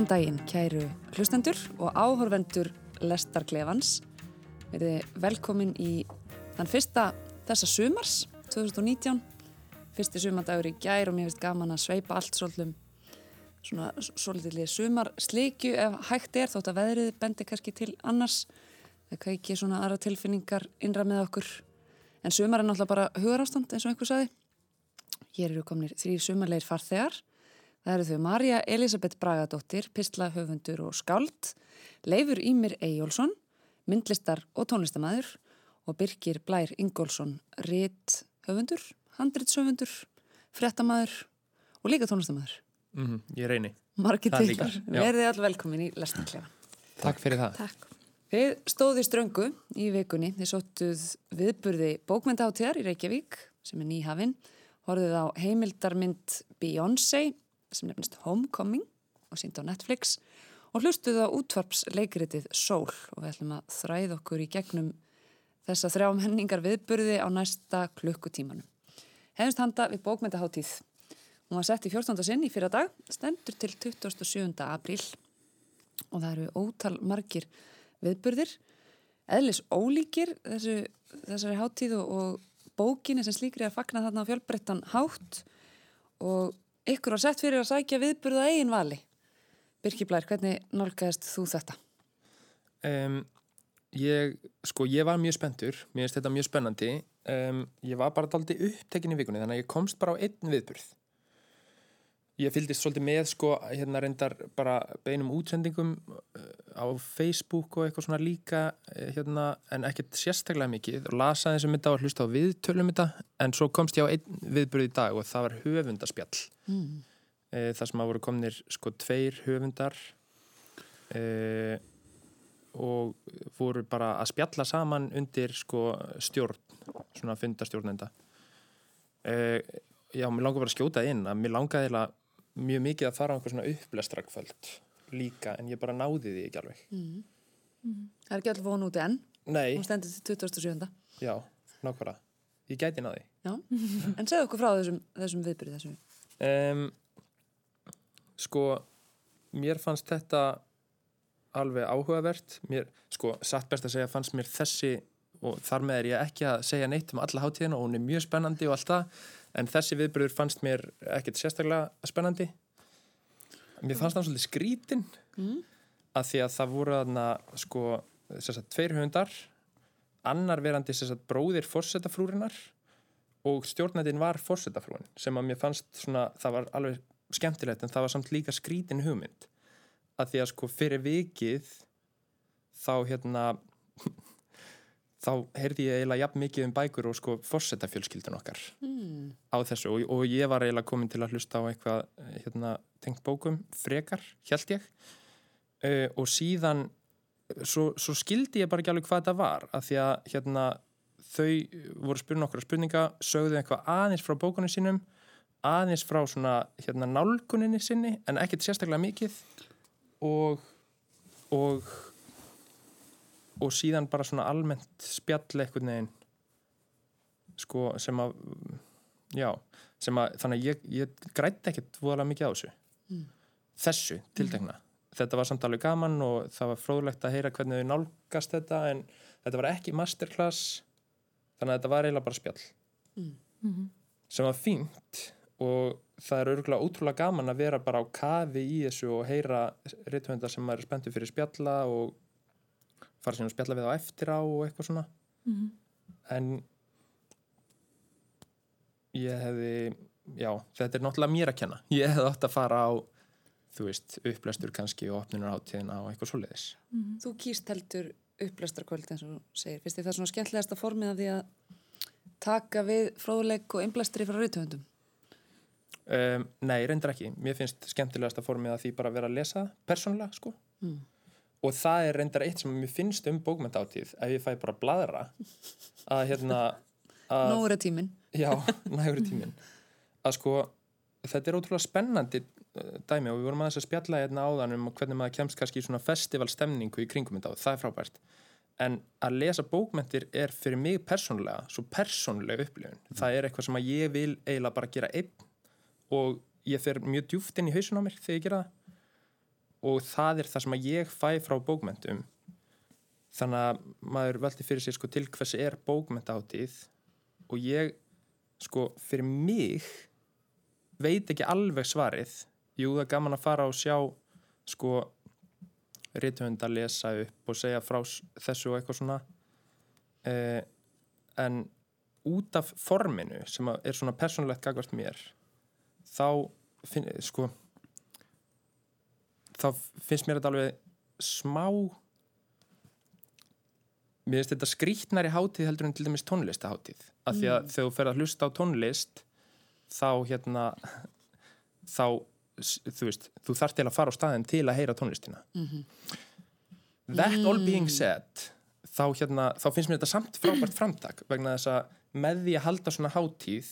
Góðan daginn, kæru hlustendur og áhorvendur Lestarklefans. Við erum velkomin í þann fyrsta þessa sumars, 2019. Fyrsti sumandagur í gær og mér finnst gaman að sveipa allt svolítum svona svolítið sumar slikju ef hægt er þótt að veðrið bendi kannski til annars. Það ekki svona aðra tilfinningar innra með okkur. En sumar er náttúrulega bara hugarástand eins og einhver saði. Hér eru komnir þrýr sumarleir farþegar. Það eru þau Marja Elisabeth Bragadóttir, pislahöfundur og skáld, Leifur Ímir Eyjólfsson, myndlistar og tónlistamæður og Birgir Blær Ingólfsson, rétthöfundur, handritshöfundur, frettamæður og líka tónlistamæður. Mm -hmm, ég reyni. Margir til þar. Verðið all velkomin í Lestarklefa. Takk fyrir það. Takk. Þið stóði ströngu í vikunni. Þið sóttuð viðburði bókmyndaháttíðar í Reykjavík sem er nýhafinn. Horðuð á heimildarmynd Beyoncé sem nefnist Homecoming og sínd á Netflix og hlustuð á útvarpsleikritið Soul og við ætlum að þræða okkur í gegnum þessa þrjá menningar viðburði á næsta klukkutímanum. Hefnst handa við bókmyndaháttíð. Hún var sett í 14. sinn í fyrra dag, stendur til 27. apríl og það eru ótal margir viðburðir, eðlis ólíkir þessu, þessari háttíð og bókinni sem slíkri að fagna þarna á fjölbreyttan hátt og ykkur var sett fyrir að sækja viðburða eigin vali. Birki Blær, hvernig nálgæðist þú þetta? Um, ég, sko, ég var mjög spenntur, mér finnst þetta mjög spennandi. Um, ég var bara daldi upptekin í vikunni þannig að ég komst bara á einn viðburð. Ég fyldist svolítið með sko hérna reyndar bara beinum útsendingum á Facebook og eitthvað svona líka hérna en ekkert sérstaklega mikið. Og lasa þessum mynda og hlusta á viðtölum mynda en svo komst ég á einn viðbröð í dag og það var höfundaspjall. Mm. e, þar sem að voru komnir sko tveir höfundar e, og voru bara að spjalla saman undir sko stjórn svona fundastjórnenda e, Já, mér langar bara að skjóta inn að mér langaði að mjög mikið að fara á einhver svona upplestrakvöld líka en ég bara náði því ekki alveg. Mm. Mm. Það er ekki alltaf von úti enn. Nei. Hún stendur til 2007. Já, nákvæmlega. Ég gæti náði Já, en segð okkur frá þessum, þessum viðbyrði þessum um, Sko mér fannst þetta alveg áhugavert. Mér, sko, satt best að segja fannst mér þessi og þar með er ég ekki að segja neitt um alla hátíðina og hún er mjög spennandi og allt það en þessi viðbröður fannst mér ekkert sérstaklega spennandi mér fannst það svolítið skrítin mm. að því að það voru aðna sko, að tveir höfundar annar verandi að bróðir fórsetafrúrinar og stjórnætin var fórsetafrúin sem að mér fannst svona, það var alveg skemmtilegt en það var samt líka skrítin hugmynd að því að sko fyrir vikið þá hérna þá heyrði ég eiginlega jafn mikið um bækur og sko fórsetafjölskyldun okkar mm. á þessu. Og, og ég var eiginlega komin til að hlusta á eitthvað hérna, tengt bókum, frekar, held ég. Uh, og síðan svo, svo skildi ég bara ekki alveg hvað þetta var að því að hérna, þau voru spurning okkur að spurninga sögðu eitthvað aðeins frá bókunum sínum aðeins frá svona hérna, nálguninni sinni en ekkert sérstaklega mikið. Og og og síðan bara svona almennt spjall eitthvað neginn sko sem að já, sem að þannig að ég, ég græti ekkert voðalega mikið á þessu mm. þessu tiltegna mm. þetta var samt alveg gaman og það var fróðlegt að heyra hvernig þau nálgast þetta en þetta var ekki masterclass þannig að þetta var eiginlega bara spjall mm. -hmm. sem var fínt og það er örgulega ótrúlega gaman að vera bara á kafi í þessu og heyra rittvöndar sem er spenntu fyrir spjalla og fara sem að spjalla við á eftir á og eitthvað svona. Mm -hmm. en ég hefði já, þetta er náttúrulega mér að kenna. Ég hefði átt að fara á þú veist, upplæstur kannski og opnunar átíðina og eitthvað svoleiðis. Mm -hmm. Þú kýrst heldur upplæstarkvöld eins og segir, finnst þið það svona skemmtilegast að formið af því að taka við fróðuleik og innblæstri frá rautöfundum? Um, nei, reyndar ekki. Mér finnst skemmtilegast að formið af því bara að vera að lesa persónulega, sko. Mm og það er reyndar eitt sem mér finnst um bókmyndáttíð ef ég fæ bara að bladra að hérna Nóra tímin Já, nægur tímin að sko, þetta er ótrúlega spennandi uh, dæmi og við vorum aðeins að spjalla hérna áðan um hvernig maður kemst kannski í svona festivalstemningu í kringum þetta og það er frábært. En að lesa bókmyndir er fyrir mig persónulega, svo persónulega upplifun. Mm. það er eitthvað sem að ég vil eiginlega bara gera einn og ég fer mjög djúft inn í hausun á mér þegar ég gera það og það er það sem ég fæ frá bókmentum þannig að maður veldi fyrir sér sko til hvers er bókmentaháttíð og ég sko fyrir mig veit ekki alveg svarið. Jú það er gaman að fara og sjá sko rithöfund að lesa upp og segja frá þessu og eitthvað svona. Eh, en út af forminu sem er svona persónulegt gagvart mér þá finn, sko þá finnst mér þetta alveg smá mér finnst þetta skrítnari hátíð heldur en til dæmis tónlistahátíð. Af því að þegar þú fer að hlusta á tónlist þá hérna þá, þú veist, þú þarf til að fara á staðin til að heyra tónlistina. That all being said þá hérna, þá finnst mér þetta samt frábært framtak vegna þess að með því að halda svona hátíð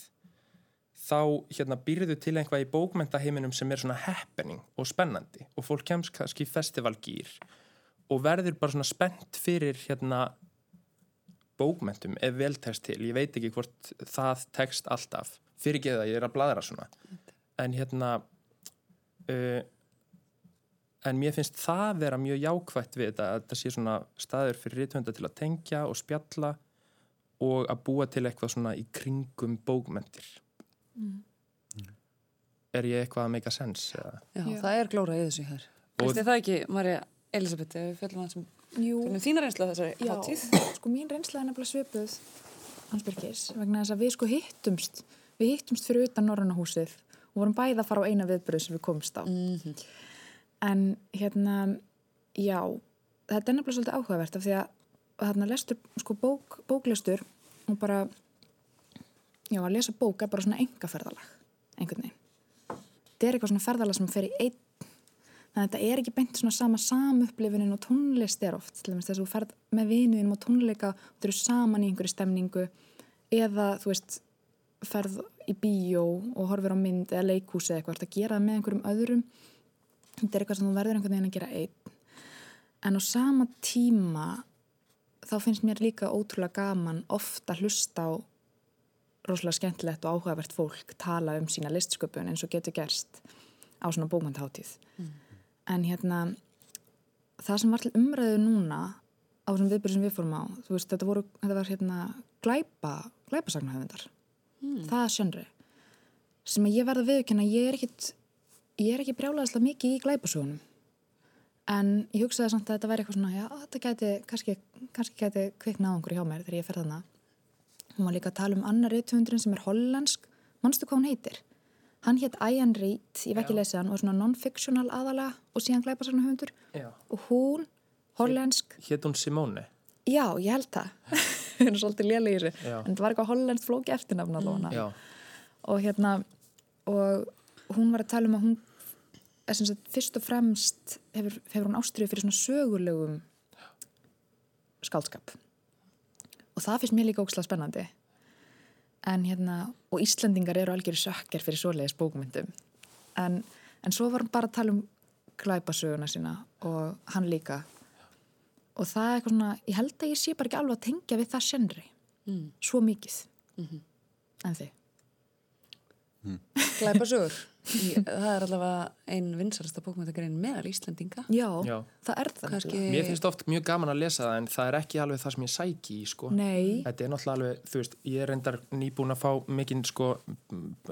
þá hérna býrðu til einhvað í bókmentaheiminum sem er svona happening og spennandi og fólk kemst kannski í festivalgýr og verður bara svona spennt fyrir hérna bókmentum ef vel tekst til, ég veit ekki hvort það tekst alltaf, fyrir ekki það ég er að bladra svona. En hérna uh, en mér finnst það vera mjög jákvætt við þetta að þetta sé svona staður fyrir rithönda til að tengja og spjalla og að búa til eitthvað svona í kringum bókmentir er ég eitthvað að make a sense eða? Já, Já. það er glóra í þessu hér. Það ekki, Marja Elisabeth, ef við fjöldum það sem þína reynslu af þessari já, hátíð? sko mín reynsla er nefnilega svipuð hans Birgis, vegna þess að við sko hittumst, við hittumst fyrir utan Norranna húsið og vorum bæði að fara á eina viðbröð sem við komst á. Mhm. En hérna, já, þetta er nefnilega svolítið áhugavert af því að þarna lestur, sko bók, bóklestur og bara, já, að lesa bók er bara svona engaferðalag, einhvern veginn. Þetta er eitthvað svona ferðalag sem fer í einn, þannig að þetta er ekki beint svona sama samupplifunin og tónlist er oft, þess að þú ferð með vinuðinum á tónleika og þú eru saman í einhverju stemningu eða, þú veist, ferð í bíó og horfir á mynd eða leikhúsi eða eitthvað, að gera með einhverjum öðrum þetta er eitthvað sem þú verður einhvern veginn að gera einn en á sama tíma þá finnst mér líka ótrúlega gaman ofta hlusta á rosalega skemmtilegt og áhugavert fólk tala um sína listsköpun eins og getur gerst á svona bókmyndháttíð en hérna það sem var til umræðu núna á þessum viðbyrjum sem við fórum á veist, þetta, voru, þetta var hérna glæpa glæpasagnahöfundar. Það er sjönri sem að ég verða viðkynna ég er ekkit ég er ekki brjálæðislega mikið í glæpasugunum en ég hugsaði samt að þetta væri eitthvað svona já, þetta gæti, kannski, kannski gæti kviknað á einhverju hjá mér þegar ég fer þarna hún var líka að tala um annar reythundurinn sem er hollensk, manstu hvað hún heitir? Hann hétt Ian Reid, ég veit ekki Já. lesið hann og er svona non-fictional aðalega og síðan glæpasagnahöfundur Já. og hún, hollensk. Hét hún Simone? já, ég held það. Við erum svolítið lélega í þessu. En það var eitthvað hollenskt flóki eftirnafn allavega. Já. og hérna og hún var að tala um að hún sagt fyrst og fremst hefur, hefur hún ástriðu fyrir svona sögulegum skáldskap og það finnst mér líka ókslega spennandi. En hérna og Íslendingar eru algjör sökkar fyrir svoleiðis bókmyndum en, en svo var hún bara að tala um glæpasöguna sína og hann líka. Og það er eitthvað svona, ég held að ég sé bara ekki alveg að tengja við það sjenri. Mm. svo mikið en þið Glæpasögur. Í- Það er allavega einn vinsarasta bókmyndagrein meðal Íslendinga. Já, Já. það er það nefnilega. Mér finnst oft mjög gaman að lesa það en það er ekki alveg það sem ég sæki í sko. Nei, Þetta er náttúrulega alveg, þú veist, ég er reyndar nýbúin að fá mikinn sko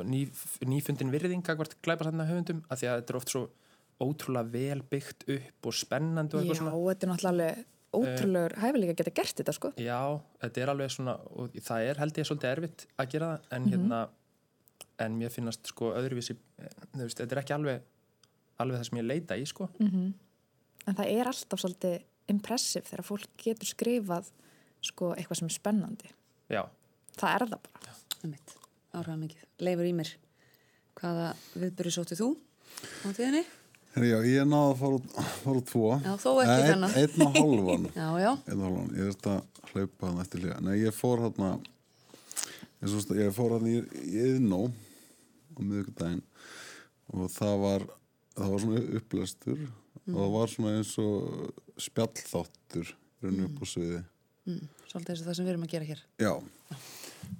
ný, nýfundin virðing akkvart glæpasanna höfundum af því að þetta er oft svo ótrúlega vel byggt upp og spennandi og já, eitthvað svona. þetta er náttúrulega ótrúlegur hæfilega að geta gert þetta sko. Já, þetta er alveg svona og það er held ég svolítið erfitt að gera það en Mhm. hérna en mér finnast sko öðruvísi veist, þetta er ekki alveg alveg það sem ég leita í sko En það er alltaf svolítið impressiv þegar fólk getur skrifað sko eitthvað sem er spennandi. Já, Það er það bara. Einmitt, áhrifað mikið. Leifur Ímir, hvaða viðbyrju sótið þú á tíðinni? Já, ég náði að fara út, fara tvo. Já, þó ekki þennan. Einn, og hálfan. Ég veist að hlaupa hann eftir líka. Nei, ég fór hérna, ég, ég fór hérna í, í Iðnó á miðvikudaginn og það var, það var svona upplestur og það var svona eins og spjallþáttur raun upp á sviði. Mm, svolítið eins og það sem við erum að gera hér. Já,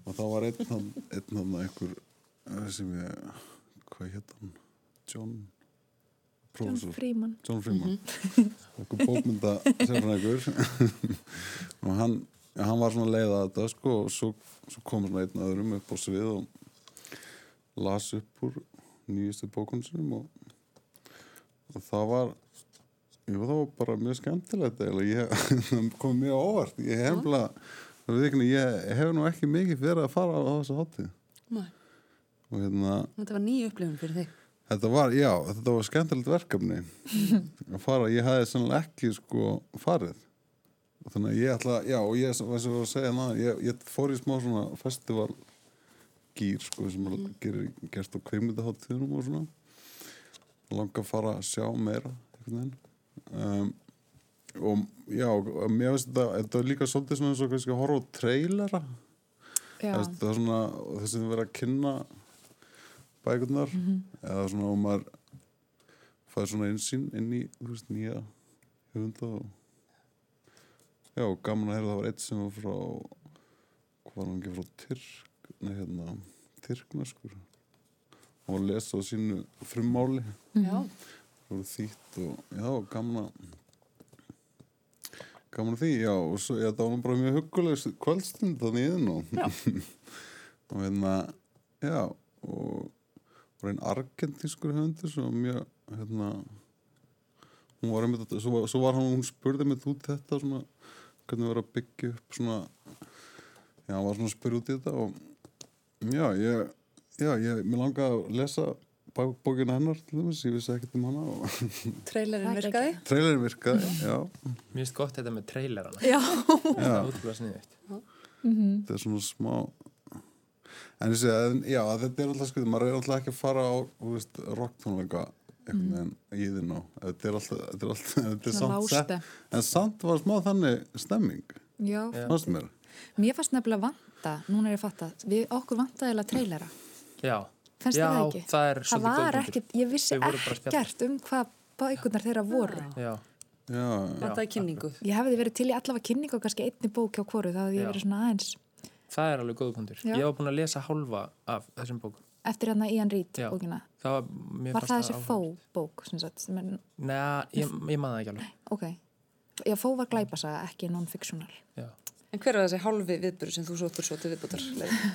og það var einn hann, einn hann einhver eh, sem ég, hvað hétt hann? John John professor. Freeman. John Freeman. Okkur bókmynda sérfræðingur og hann, hann var svona leið að þetta sko og svo, svo kom svona einn öðrum upp á svið og las upp úr nýjustu bókunum sinum og, og það var jú, það var bara mjög skemmtilegt ég það kom mjög óvart. Ég hef hefla, ég hef nú ekki mikið fyrir að fara á þessu hátíð. Og hérna Þetta var nýju upplifun fyrir þig. Þetta var, já, þetta var skemmtilegt verkefni. Að fara, ég hafði sannlega ekki sko farið. Og þannig að ég ætla, já, og ég, og ég var að segja ná, ég, ég fór í smá svona festival gýr, sko, sem mm. gerir gerst á kveimundaháttíðunum og svona. Langa að fara að sjá meira um, og já, mér finnst þetta þetta var líka svolítið svona eins og kannski að horfa á trailera. Já, það er svona, þess að vera að kynna bækurnar eða svona og maður fæði svona einsýn inn í veist, nýja höfunda og já, gaman að heyra það var eitt sem var frá hvað var hann ekki frá Tyrk hérna, hann var að lesa á sínu frummáli. Það voru þýtt og já, gaman gaman því, já, og svo, já, það var nú bara mjög hugguleg kvöldstund þannig inn og og hérna, já og var einn argentískur höfundur sem var mjög, hérna hún var einmitt, svo svo var hann, hún spurði einmitt út þetta svona, hvernig var að byggja upp svona já, hann var svona að spyrja út í þetta og já, ég, já, ég, mér langaði að lesa bókina hennar til þess, ég vissi ekkert um hana er virkaði. trailerin virkaði, já, Mér finnst gott þetta með trailerana. já. Sniðvitt. þetta er svona smá en ég segja, já, þetta er alltaf skriðið, maður er alltaf ekki að fara á rocktónleika einhvern veginn í þinn á þetta er alltaf, þetta er alltaf þetta er samt en samt var smá þannig stemming, Já, fannst mér mér fannst nefnilega vanta, núna er ég fatta, við okkur vantaði eða trailera. Já. Fannst Já, það það er Það var ekkert, ég vissi að ekkert um hvað bækunar þeirra voru. Já. já, Þetta er kynningu. Ég hefði verið til í allavega kynningu og kannski einni bók hjá hvoru, þá hefði ég verið svona aðeins Það er alveg. Já. Ég var búin að lesa hálfa af þessum bókum. eftir hérna Ian Reid bókina. Það var, Var það þessi fó bók, sem sagt, sem er, Nei, ég, ég maður það ekki alveg. ok. Já, fó var glæpasaga, ekki non-fictional. Já. En hver var þessi hálfi viðburu sem þú sóttur svo til viðbútar?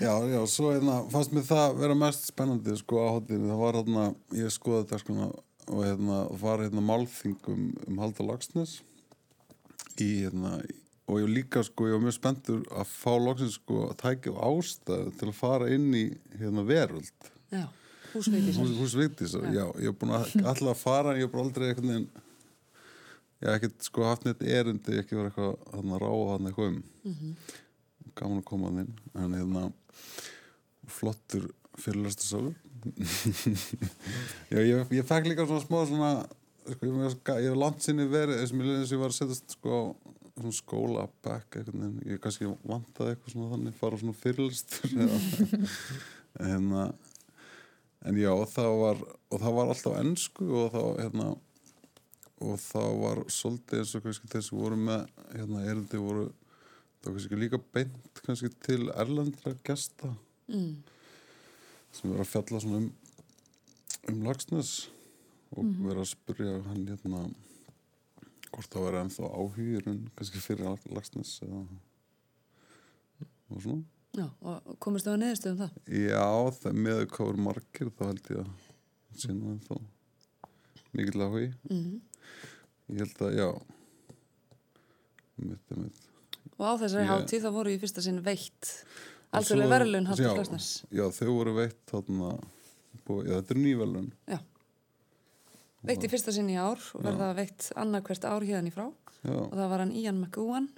já, já, svo hérna, fannst mér það vera mest spennandi sko á hóttinu, það var hérna ég skoði þetta sko og hérna var hérna málþingum um Haldur Lagsnes í hérna og ég líka sko, ég var mjög spenntur að fá loksins sko að tækja ástæðu til að fara inn í hérna veröld Já, húsveitis. hús, hús Vigdís og já, ég hef búin að alltaf að fara ég hef bara aldrei veginn ég hef ekkert sko haft neitt erindi ekki verið eitthvað hann að ráða hann eitthvað um. Gaman að koma hann inn en hérna flottur fyrirlæstu sálu já, ég, ég fekk líka svona smá svona sko, ég, ég, ég hef langt sinni verið eins og mér leðins ég var að setjast sko svona skóla back eitthvað ég kannski vantaði eitthvað svona þannig fara svona fyrirlæstur en hérna en já, það var og það var alltaf ennsku og þá hérna og það var svolítið eins og kannski sem voru með hérna erindi voru það var kannski líka beint kannski til erlendra gesta Mm. sem verið að fjalla svona um um Lagsnes og verið að spurja hann hérna hvort það verið ennþá áhugirun kannski fyrir Lagsnes eða og svona Já, og komist það að neðustu um það? Já, það með hvað voru margir þá held ég að sinna en þá mikill áhugi Mm. Ég held að já mitt, mitt Og á þessari Ég- hátíð þá voru í fyrsta sinn veitt svo- verðlun Haldur já, Klagsnes. Já, þau voru veitt þarna búið, já, þetta er nýverlun Já. Veitt í fyrsta sinn í ár og Já. verða veitt annað hvert ár hérna í frá Já, og það var hann Ian McEwan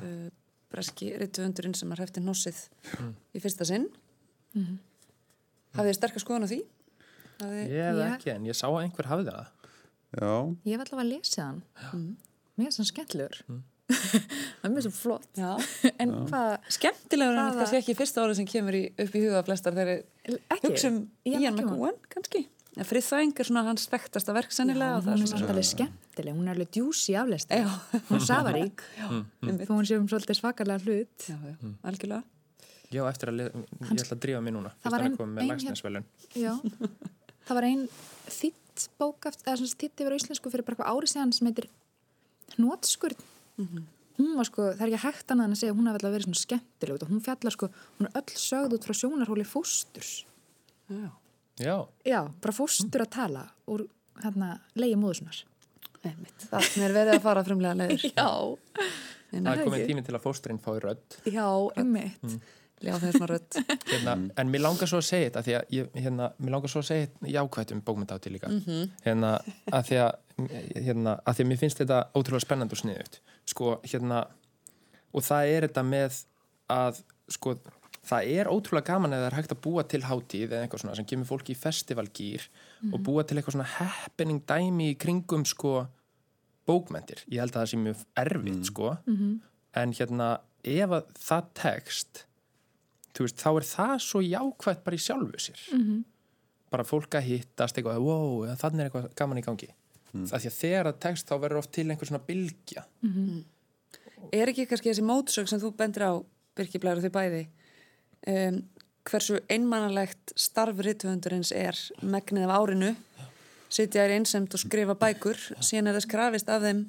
uh, breski rittuundurinn sem har hefti hnossið í fyrsta sinn Mhm. Hafið þið sterkar skoðan á því? Hafið... Ég hef Já. ekki, en ég sá að einhver hafði það. Já, Ég hef allavega að lesa hann. Mm. Mér er svona skemmtilegur. það er mér svo flott. Já. En hvað, Skemmtilegur en kannski ekki fyrsta árið sem kemur í, upp í huga flestar þegar ekki? hugsa um Ian? McEwan kannski En Friðþæng er svona hans þekktasta verk Já, sennilega og hún það er svona alveg skemmtileg, hún er alveg djúsi aflest. Já, Hún er safarík, einmitt. þó hún sé um svolítið svakalega hlut. já, já, algjörlega Já, eftir að, ég ætla að drífa mig núna. Það var hann ein- er. Já, það var ein þýtt þýtt bók eftir, eða svona þýtt yfir á íslensku fyrir bara eitthvað ári síðan sem heitir Hnótskurð hún var sko, það er ekki hægt annað en að segja að hún hafi alltaf verið svona skemmtileg og hún fjallar sko, hún er öll sögð út frá sjónarhóli fósturs. Já, Já, já, bara fóstur að tala úr hérna leiði móðusunar einmitt. Þannig er verið að fara frumlega leiður. já, það er komið tími til að fósturinn fái rödd. Já, einmitt. Já, það er svona rödd. hérna, en mér langar svo að segja þetta því að ég, hérna, mér langar svo að segja þetta jákvætt um bókmyndátti líka. Hérna, að því að hérna, að því að mér finnst þetta ótrúlega spennandi og sniðut sko, hérna og það er þetta með að sko, það er ótrúlega gaman eða það er hægt að búa til hátíð eða eitthvað svona sem kemur fólki í festivalgýr og búa til eitthvað svona happening dæmi í kringum sko bókmentir, ég held að það sé mjög erfitt sko, en hérna ef að það tekst veist, þá er það svo jákvætt bara í sjálfu sér. -hmm. bara fólk að hittast eitthvað, wow, þannig er eitthvað gaman í gangi. Mm. það því að þegar það tekst þá verður oft til einhver svona bylgja. Er ekki kannski þessi mótsög sem þú bendir á, Birki Blær og þau bæði, um, hversu einmannalegt starf rithöfundurins er megnið af árinu, sitja þær einsemt og skrifa bækur, síðan er þess krafist af þeim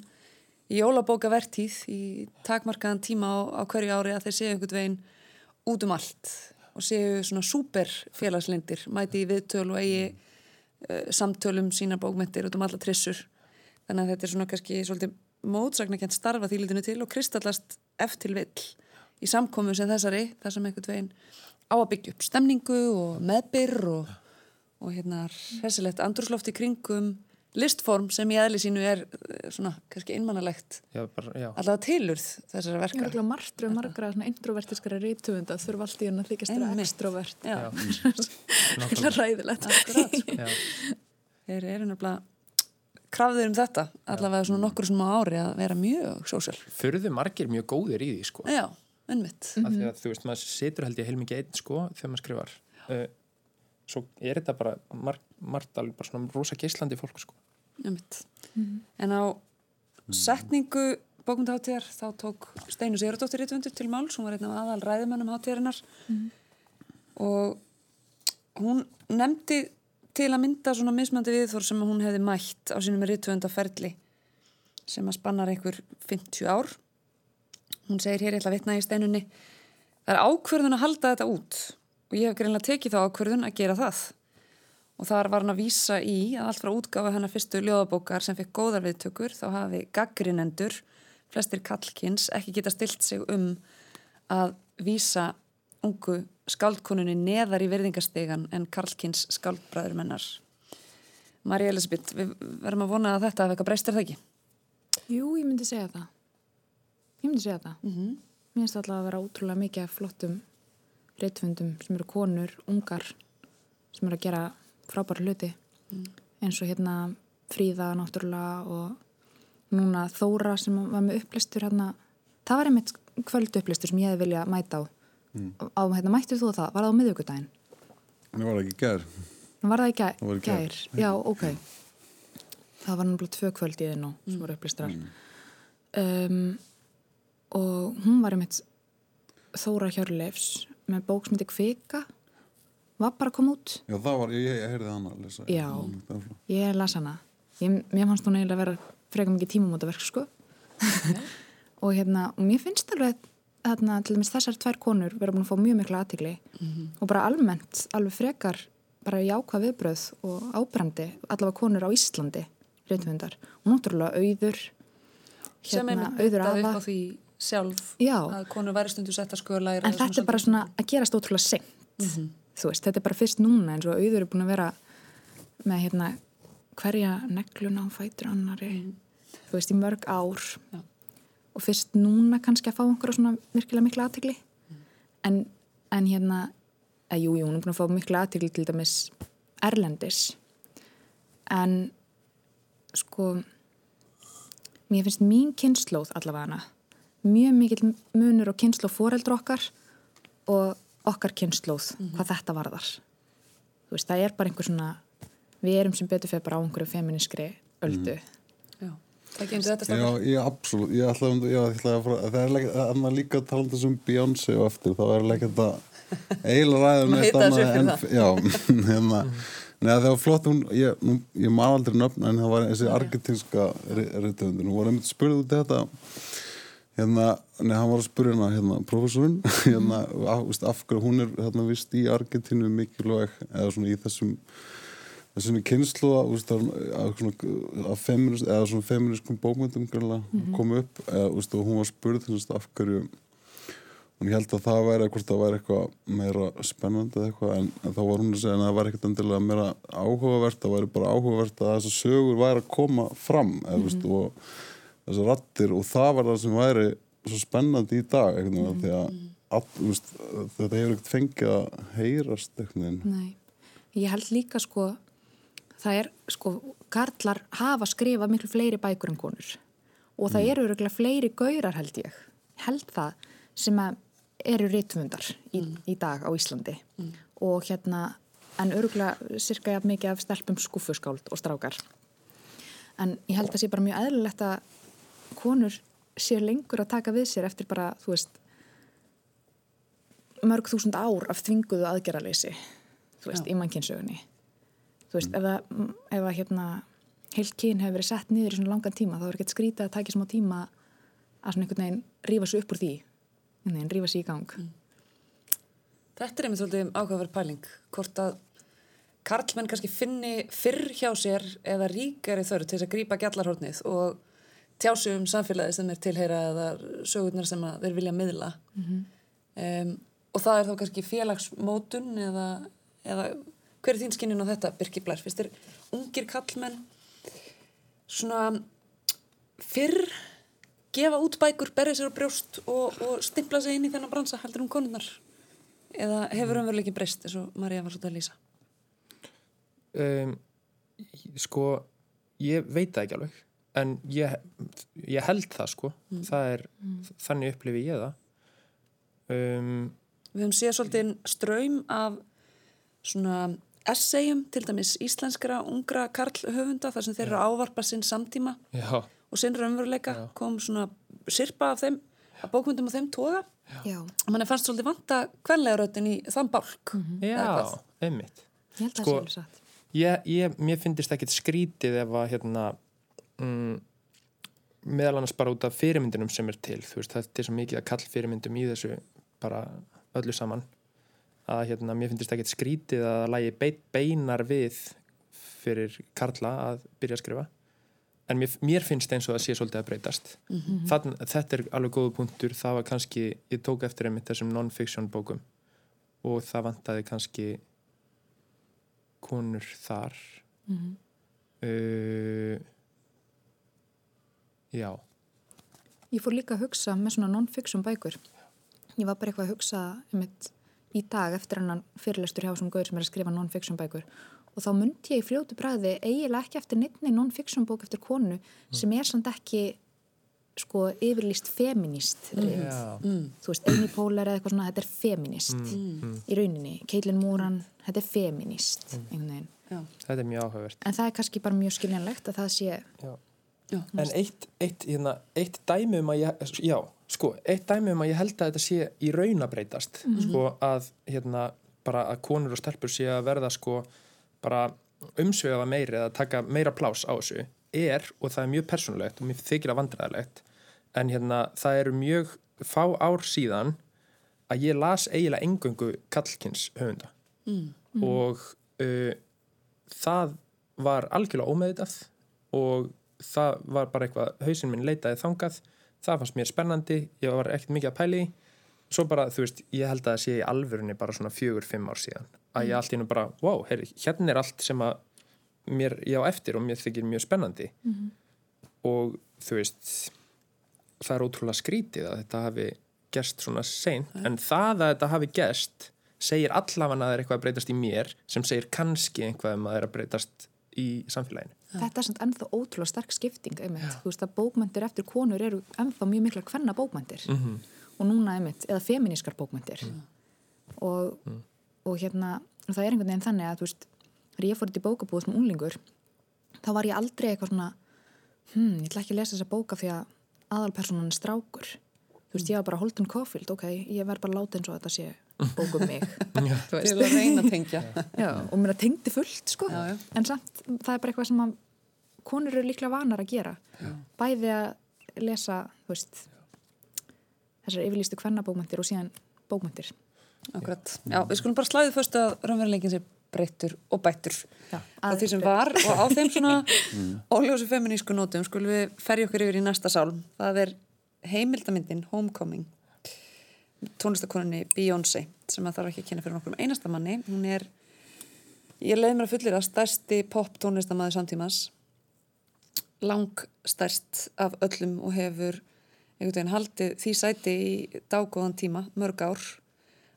í jólabókavertíð í takmarkaðan tíma á, á hverju ári að þeir séu einhvern veginn út um allt og séu svona súper félagslindir, mæti í viðtöl og eigi uh, samtölum sína bókmentir út um alla trissur. Þannig að þetta er svona kannski svolítið mótsagnakent starfa því litinu til og kristallast eftir vill í samkomu sem þessari, þar sem einhvern veginn á að byggja upp stemningu og meðbyr og, og hérna hessilegt andrúsloft í kringum listform sem í eðli sínu er eh, svona kannski einmannalegt já, bara, já, allavega tilurð þessara Ég verka. er ekki margtur um margra svona introvertiskara rítuvunda þurfa allt í hann að þykjast vera Einmitt. extrovert. Nákvæmlega. er ræðilegt Þeir eru nefnilega krafðir um þetta, allavega svona nokkur sem á ári að vera mjög sósjál. fyrðu margir mjög góðir í því sko. Já, því að þú veist, maður situr held ég heilmikið einn sko þegar maður skrifar. Uh, svo er þetta bara margt, alveg bara svona rosa geislandi fólk sko Einmitt. En á setningu bókmyndaháttíðar þá tók Steinu Sigurðardóttir rítvöndur til máls, hún var einn af aðal ræðumennum háttíðarinnar og hún nefndi til að mynda svona mismandi viðþór sem hún hefði mætt á sínum rítvöndaferli sem að spannar einhver 50 ár. Hún segir hér, ég ætla að vitna í steinunni, það er ákvörðun að halda þetta út og ég hef greinlega tekið þá ákvörðun að gera það. Og þar var hann að vísa í að allt frá útgáfa hennar fyrstu ljóðabókar sem fekk góðar viðtökur þá hafi gaggrinendur, flestir kallkins, ekki geta stilt sig um að vísa ungu skáldkonunni neðar í virðingastegan en kallkins skáldbræður mennar. Marja Elisabeth, við verðum að vona að þetta hafi eitthvað breystir það ekki. Jú, ég myndi segja það Ég myndi segja það Mm Mér finnst alltaf að vera ótrúlega mikið flottum reytfundum sem eru konur, ungar sem eru að gera frábæra hluti. Eins og hérna Fríða náttúrulega og núna Þóra sem var með upplistur hérna, það var einmitt kvöld upplistur sem ég hefði vilja mæta á. Á hérna mættir þú það, var það á miðvíkudaginn Mér var ekki gær? Var það í gær, Það var gær. já, ok. Það var náttúrulega tvö kvöld í þinn og sem voru upplistrar um, og hún var einmitt Þóra Hjörleifs með bók sem heitir Kvika var bara að koma út. Já, það var, ég, ég heyrði hann að lesa Já. Flott. ég las hana. Ég, mér fannst hún eiginlega vera freka mikið tímamótaverk sko. Og hérna, og mér finnst alveg þarna, til dæmis þessar tvær konur vera búin að fá mjög mikla aðtigli og bara almennt, alveg frekar bara jákvað viðbröð og ábrandi allavega konur á Íslandi reyndvindar, og náttúrulega auður Sem hérna, einmitt auður myndaði upp á því sjálf Já. að konur væri stundu sett að skoða læra. en þetta er bara svona að gerast ótrúlega seint þú veist, þetta er bara fyrst núna eins og auður er búin að vera með hérna hverja negluna á fætur annari þú veist, í mörg ár. Já. og fyrst núna kannski að fá einhverja svona virkilega mikla aðtegli en, en hérna að jú, jú, hún er búin að fá mikla aðtegli til dæmis erlendis. En sko mér finnst mín kynnslóð allavega hana mjög mikill munur og kynnslóð foreldra okkar og okkar kynnslóð hvað þetta varðar. Þú veist, það er bara einhver svona við erum sem betur fyrir bara á einhverju feminískri öldu. Já, það kemur þetta Já, stafn. ég absolutt, ég ætla um já, ég ætla að fara, það er leik, annað líka að tala um þessum Beyoncé og eftir, þá er leik þetta eiginlega ræðum upp fyrir já, hérna, Nei, það var flott, hún, ég, nú, ég man aldrei nöfn en það var þessi argentinska reytöfundur, hún var einmitt spurðið út í þetta hérna, nei, hann var að spurja hérna, hérna, professorinn hérna, af, veist, af hverju hún er hérna vist í Argentínu mikilvæg eða svona í þessum þessum kynslu af feminist, eða svona feministkum bókmyndum mm -hmm. kom upp eða, og hún var spurð af hverju hún held að það væri eitthvað það væri eitthvað meira spennandi eitthvað, en, en þá var hún að segja að það væri eitthvað endilega meira áhugavert það væri bara áhugavert að þessar sögur væri að koma fram eða, mm -hmm. og þessar rattir og það var það sem væri svo spennandi í dag mm -hmm. því að all, veist, þetta hefur ekkert fengið að heyrast Nei, ég held líka sko það er, sko, Karlar hafa skrifað miklu fleiri bækur en konur og það mm. eru öruglega fleiri gaurar held ég, held það sem eru rítvundar í, mm. í dag á Íslandi mm. og hérna, en öruglega cirka jafn mikið af stelpum skúfuskáld og strákar en ég held að það sé bara mjög eðlilegt að konur séu lengur að taka við sér eftir bara, þú veist mörg þúsund ár af þvinguðu aðgerraleysi þú veist, Já. í mannkynnsögunni þú veist, ef að, ef að hérna, heilt kyn hefur verið sett niður í svona langan tíma þá er ekkert skrítið að taka smá tíma að svona einhvern veginn rífa sér upp úr því einhvern veginn rífa sér í gang mm. Þetta er einmitt svolítið ákveðverð pæling hvort að karlmenn kannski finni fyrr hjá sér eða ríkari þörf til þess að grípa gjallarhornið og tjásu um samfélagi sem er tilheyra eða sögurnar sem þeir vilja miðla mm -hmm. um, og það er þá kannski félagsmótun eða, eða hver er þín skinnun á þetta Birki Blær? Fyrst er ungir kallmenn svona fyrr gefa út bækur, berja sér á brjóst og, og stimpla sig inn í þennan bransa heldur um konunnar? Eða hefur umveruleikin breyst eins og Marja var svolítið að lýsa? Um, sko ég veit það ekki alveg en ég, ég held það sko. Mm. það er, mm. þannig upplifi ég það. Um, Við höfum séð svolítið ströym af svona essayum til dæmis íslenskra ungra karlhöfunda þar sem þeir eru að ávarpa sinn samtíma. Já. og sinn raunveruleika Já. kom svona sirpa af þeim að bókmyndum á þeim toga. Og mann er fannst svolítið vanta kvenlega röttin í þann bálk. Mm -hmm. Já, einmitt. Ég held að sko, það sé alveg satt. ég, ég, Mér finnist ekkit skrítið ef að hérna mm, meðal annars bara út af fyrirmyndunum sem er til veist, það er svo mikið að kall fyrirmyndum í þessu bara öllu saman að hérna, mér finnst þetta ekkert skrítið að lægi beinar við fyrir Karla að byrja að skrifa en mér, mér finnst eins og það sé svolítið að breytast mm -hmm. Þann, þetta er alveg góðu punktur það var kannski, ég tók eftir einmitt þessum non-fiction bókum og það vantaði kannski konur þar mm -hmm. uh, já Ég fór líka að hugsa með svona non-fiction bækur ég var bara eitthvað að hugsa einmitt í dag eftir hann fyrirlestur hjá sem gauður sem er að skrifa non-fiction bækur og þá myndi ég í fljótu bræði eiginlega ekki eftir neittni non-fiction bók eftir konu mm. sem er samt ekki sko yfirlýst feminist mm. mm. þú veist, Amy Poehler eða eitthvað svona, þetta er feminist mm. mm. í rauninni, Caitlin Moran þetta er feminist mm. þetta er mjög áhugavert en það er kannski bara mjög skiljanlegt að það sé já. Já, en eitt, eitt, hérna, eitt dæmi um að ég, já sko, eitt dæmi um að ég held að þetta sé í raun að breytast mm -hmm. sko, að hérna, bara að konur og stelpur sé að verða sko, bara umsvegaða meiri eða taka meira plás á þessu er, og það er mjög persónulegt og mér þykir að vandræðilegt en hérna, það eru mjög fá ár síðan að ég las eiginlega engöngu kallkins höfunda mm. Mm. og uh, það var algjörlega ómeðitað og það var bara eitthvað, hausin minn leitaði þangað það fannst mér spennandi, ég var ekkert mikið að pæli svo bara, þú veist, ég held að það sé í alvörunni bara svona fjögur, fimm ár síðan að ég mm. allt í nú bara, wow, herri, hérna er allt sem að mér, ég á eftir og mér þykir mjög spennandi mm -hmm. og þú veist það er ótrúlega skrítið að þetta hafi gerst svona seint, mm. en það að þetta hafi gerst segir allafan að það er eitthvað að breytast í mér sem segir kannski einhvað um að það er að breytast í samfélaginu Þetta er samt ennþá ótrúlega sterk skipting einmitt, þú veist að bókmyndir eftir konur eru ennþá mjög mikla hvenna bókmyndir mm -hmm. og núna einmitt, eða feminískar bókmyndir mm. og, mm. og hérna, það er einhvern veginn þannig að þú veist, þegar ég fór þetta í bókabúð sem unlingur, þá var ég aldrei eitthvað svona, hm, ég ætla ekki að lesa þessa bóka því að aðalpersonan er strákur þú veist, ég var bara Holden Caulfield, ok, ég verð bara láta eins og þetta sé bókum mig. Til að reyna að tengja. já, og mér að tengdi fullt sko. Já, já. en samt, það er bara eitthvað sem að konur eru líklega vanar að gera. Bæði að lesa veist þessar yfirlýstu kvennabókmyndir og síðan bókmyndir Akkurat. Já, við skulum bara slæðið fyrst að raunveruleikin sé breyttur og bættur. Já, að því sem var og á þeim svona óljósu feminísku nótum skulum við ferja okkur yfir í næsta sálm. Það er heimildamyndin Homecoming tónlistakoninni Beyoncé sem að þarf ekki að kynna fyrir nokkur einasta manni. Hún er, ég leiði mér að fullir að stærsti pop tónlistamæður samtímas lang stærst af öllum og hefur einhvern veginn haldið því sæti í dágóðan tíma, mörg ár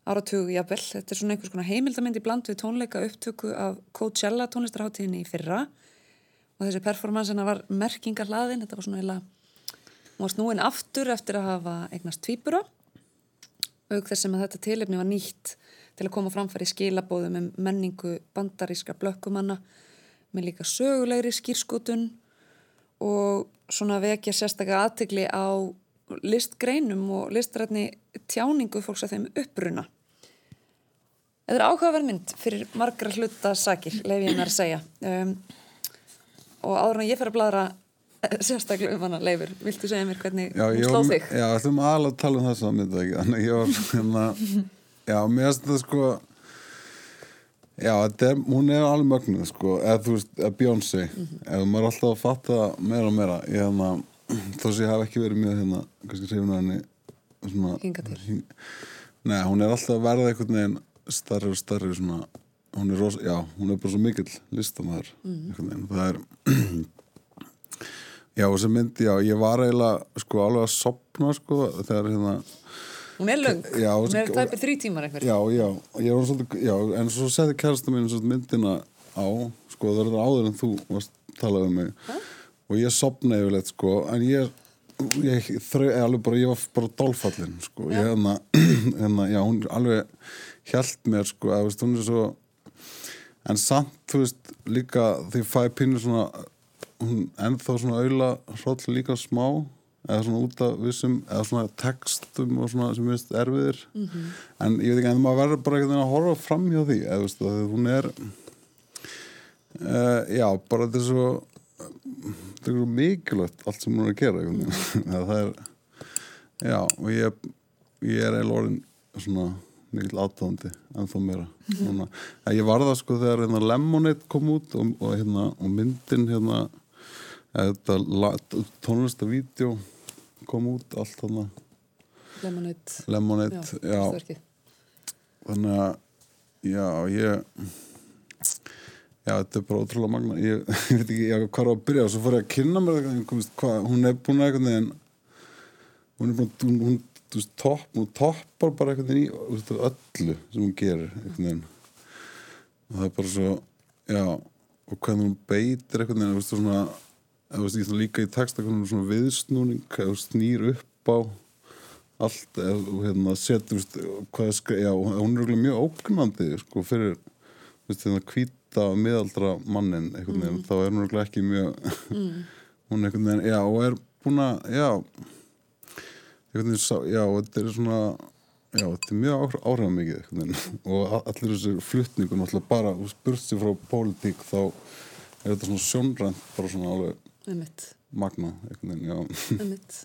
áratugu jafnvel. Þetta er svona einhvers konar heimildamind í bland við tónleika upptöku af Coachella tónlistarháttíðinni í fyrra og þessi performance hennar var merkingar hlaðin, þetta var svona eila hún var snúin aftur eftir að hafa eignast tvíbura auk þess sem að þetta tilefni var nýtt til að koma framfæri skilabóðum um menningu bandarískra blökkumanna með líka sögulegri skýrskotun og svona vekja sérstaklega aðtegli á listgreinum og listrætni tjáningu fólks að þeim uppruna. Þetta er áhugaverð mynd fyrir margra hluta sakir, leif ég mér að segja. Um, og áður en ég fer að bladra sérstaklega um hana, Leifur, viltu segja mér hvernig Já, hún ég sló var- þig? Já, ætlum alveg að tala um þess að mynda ekki? Þannig að ég var hérna Já, mér finnst þetta sko Já, er, hún er alveg mögnuð sko Eða þú veist, eða Beyoncé. Ef maður er alltaf að fatta meira og meira Ég hérna, þó sem ég hef ekki verið mjög hérna Kannski hrifin að henni svona, Hingað til. hing- Nei, hún er alltaf að verða einhvern veginn Starri og starri svona Hún er, ros, já, hún er bara svo mikill listamæður Það er Já, þessi mynd, já, ég var eiginlega sko alveg að sopna sko þegar hérna, Hún er löng, Já, hún er tæpið þrý tímar einhver. já, já, ég var svolítið, já, en svo setti kærasta mín svolítið myndina á, sko það er áður en þú varst að tala um mig. Og ég sopnaði yfirleitt sko, en ég, ég þrau, alveg bara, ég var bara dálfallin sko, ég hérna, hérna, já, hún alveg hjælt mér sko, að veist, hún er svo, en samt, þú veist, líka því fæ pínu svona, ennþá svona auðla hroll líka smá eða svona út af vissum eða svona textum og svona sem minnst erfiðir. En ég veit ekki, en maður verður bara veginn að horfa fram hjá því eða veist, að hún er uh, já, bara þetta er svo þetta er svo mikilvægt allt sem hún er að gera veginn. Eða það er já, og ég ég er eiginlega orðin svona mikill aðtáðandi ennþá meira svona, að ég var það sko þegar hérna, Lemonade kom út og, og, hérna, og myndin hérna tónlistavídeó kom út allt þarna. Lemonade, Lemonade, já, já, þannig að já, ég já, þetta er bara ótrúlega magna ég, ég veit ekki, hvað er að byrja? Og svo fór ég að kynna mér það, komist, hvað, hún er búin að einhvern veginn hún er búin hún, hún, þú veist, topp, hún toppar bara veginn í öllu sem hún gerir veginn. Og það er bara svo, já og hvernig hún beitir veginn þú veist, svona, þú veist, svona líka í texta hvernig hún svona viðsnúning, veist, snýr upp á allt eða, og hérna setur hvað er skre, já, hún er mjög ógnandi sko, fyrir hérna, hvíta miðaldra mannin einhvern veginn, þá er hún ekki mjög hún einhvern veginn, já, og er búin að, já einhvern veginn, sá- já, þetta er svona já, þetta er mjög áhrifða mikið einhvern veginn. Og allir þessi flutningun alltaf bara, spurt sér frá pólitík þá er þetta svona sjónrænt bara svona alveg Einmitt, magna einhvern veginn, já. Einmitt.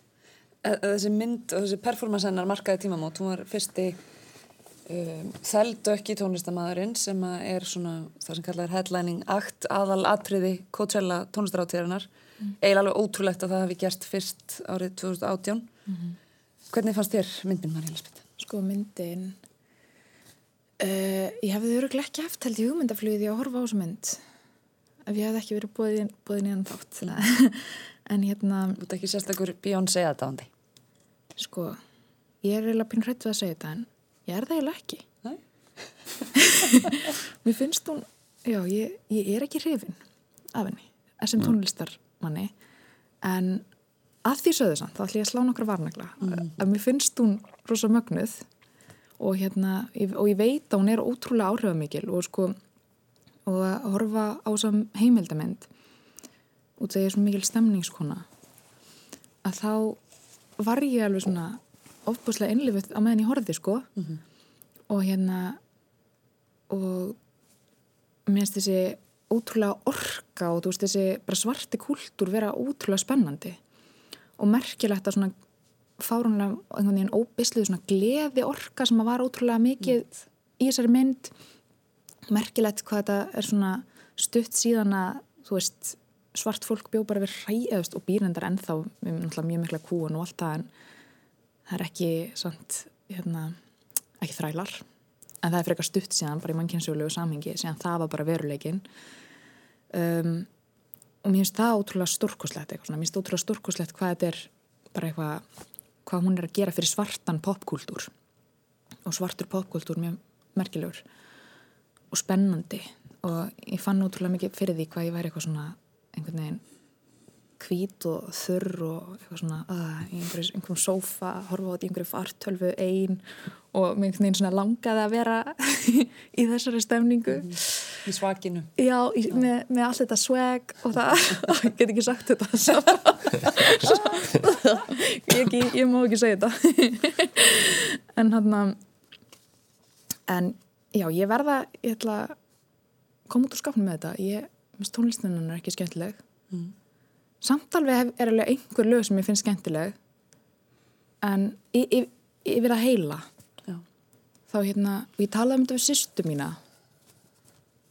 E- Þessi mynd og þessi performance hennar markaði tímamót, hún var fyrsti um, þeldökki tónlistamæðurinn sem að er svona það sem kallar headlining act aðal atriði Coachella tónlistaráttíðarinnar mm. eiginlega alveg ótrúlegt að það hafi gerst fyrst árið 2018 Hvernig fannst þér myndin Marja Lisbeth? Sko myndin uh, Ég hefði öruglega ekki haft held í hugmyndaflugið í að horfa á þessu mynd ef ég hefði ekki verið bóðin, bóðin í hann þátt en hérna, Þú ert ekki sérstakur Beyoncé aðdáðandi sko ég er eiginlega pín hrætt við að segja þetta en ég er það eiginlega ekki. Nei? Mér finnst hún já, ég, ég er ekki hrifin af henni, sem tónlistarmanni en að því sögðu samt, þá ætlum ég að slá nokkra varnagla. Að mér finnst hún rosa mögnuð og hérna og ég veit að hún er ótrúlega áhrifamikil og sko og að horfa á þessum heimildamind út af því að ég er svo mikil stemningskona að þá var ég alveg svona ofbúslega innlifið á meðan ég horfði sko. Og hérna og mér finnst þessi ótrúlega orka og þú veist þessi bara svarti kúltúr vera ótrúlega spennandi og merkilegt að svona fárunlega einhvern veginn óbisluð svona gleði orka sem að var ótrúlega mikið í þessari mynd merkilegt hvað þetta er svona stutt síðan að þú veist svart fólk bjó bara við ræðust og býrendar ennþá mjög mikla kúan og allt það en það er ekki svont hérna, ekki þrælar. En það er frekar stutt síðan bara í mannkynnsögulegu samhengi síðan það var bara veruleikin um, og mér finnst það ótrúlega stórkoslegt mér finnst ótrúlega stórkoslegt hvað þetta er bara eitthvað hvað hún er að gera fyrir svartan popkúltúr. Og svartur popkúltúr mjög merkilegur og spennandi. Og ég fann ótrúlega mikið fyrir því hvað ég væri eitthvað svona einhvern veginn hvít og þurr og eitthvað svona uh, í einhverjum, sófa horfa á þetta í einhverju fartölfu ein. Og mér einhvern veginn svona langaði að vera í þessari stemningu. -hmm. í svakinu. Já, í, með, með allt þetta swag og það, ég get ekki sagt þetta ég, ekki, ég má ekki segja þetta. En hann að en já, ég verða ég ætla að koma út úr skapnum með þetta. Ég, tónlistinnan er ekki skemmtileg. Mm. samt alveg er alveg einhver lög sem ég finnst skemmtileg. En ég, ég verða að heila já. þá hérna og ég talaði um þetta við sýstu mína.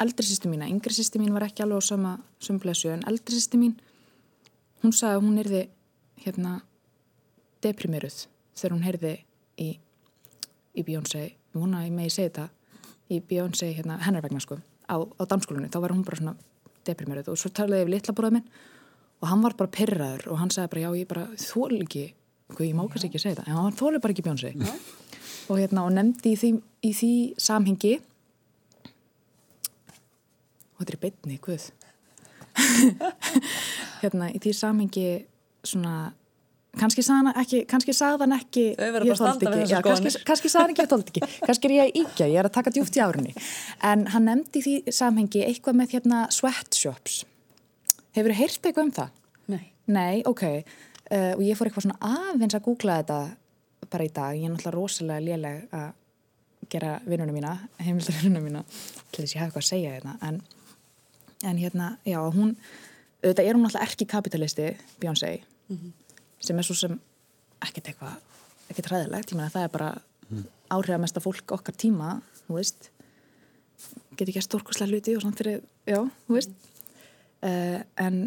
Eldri sýstu mína, yngri sýstu mín var ekki alveg á sama sömblessu en eldri sýstu mín hún sagði að hún erði hérna deprimeruð þegar hún heyrði í, í Beyonce vona ég megi segja þetta í Beyonce hérna, hennar vegna sko á, á danskólinu, þá var hún bara svona deprimeruð og svo talaði ég við litla bróðum minn og hann var bara perraður og hann sagði bara já ég bara þól ekki hvað ég má kannski ekki segja þetta, en hann þóli bara ekki ja. og hérna og nefndi í því, í því samhengi og þetta er beitni, hvað hérna í því samhengi svona kannski sagðan ekki, kannski sagðan ekki ég þóldi ekki, já, kannski, kannski sagðan ekki ég þóldi ekki, kannski er ég íkja ég er að taka djúft í árunni en hann nefndi því samhengi eitthvað með hérna sweatshops hefur þið heyrt eitthvað um það? Nei. Nei, ok uh, og ég fór eitthvað svona aðeins að googla þetta bara í dag, ég er náttúrulega rosalega léleg að gera vinnunum mína heimildar vinnunum mína til þess að ég hafa eitthvað að segja þetta hérna. en en hérna, já, hún auðvitað er hún alltaf erki kapitalisti Beyoncé mm -hmm. Sem er svo sem ekkert eitthvað, ekkert ræðilegt ég meina það er bara mm. áhrifamesta fólk okkar tíma, þú veist. Getur ekki að stórkosla hluti og svona fyrir, já, þú veist. Uh, en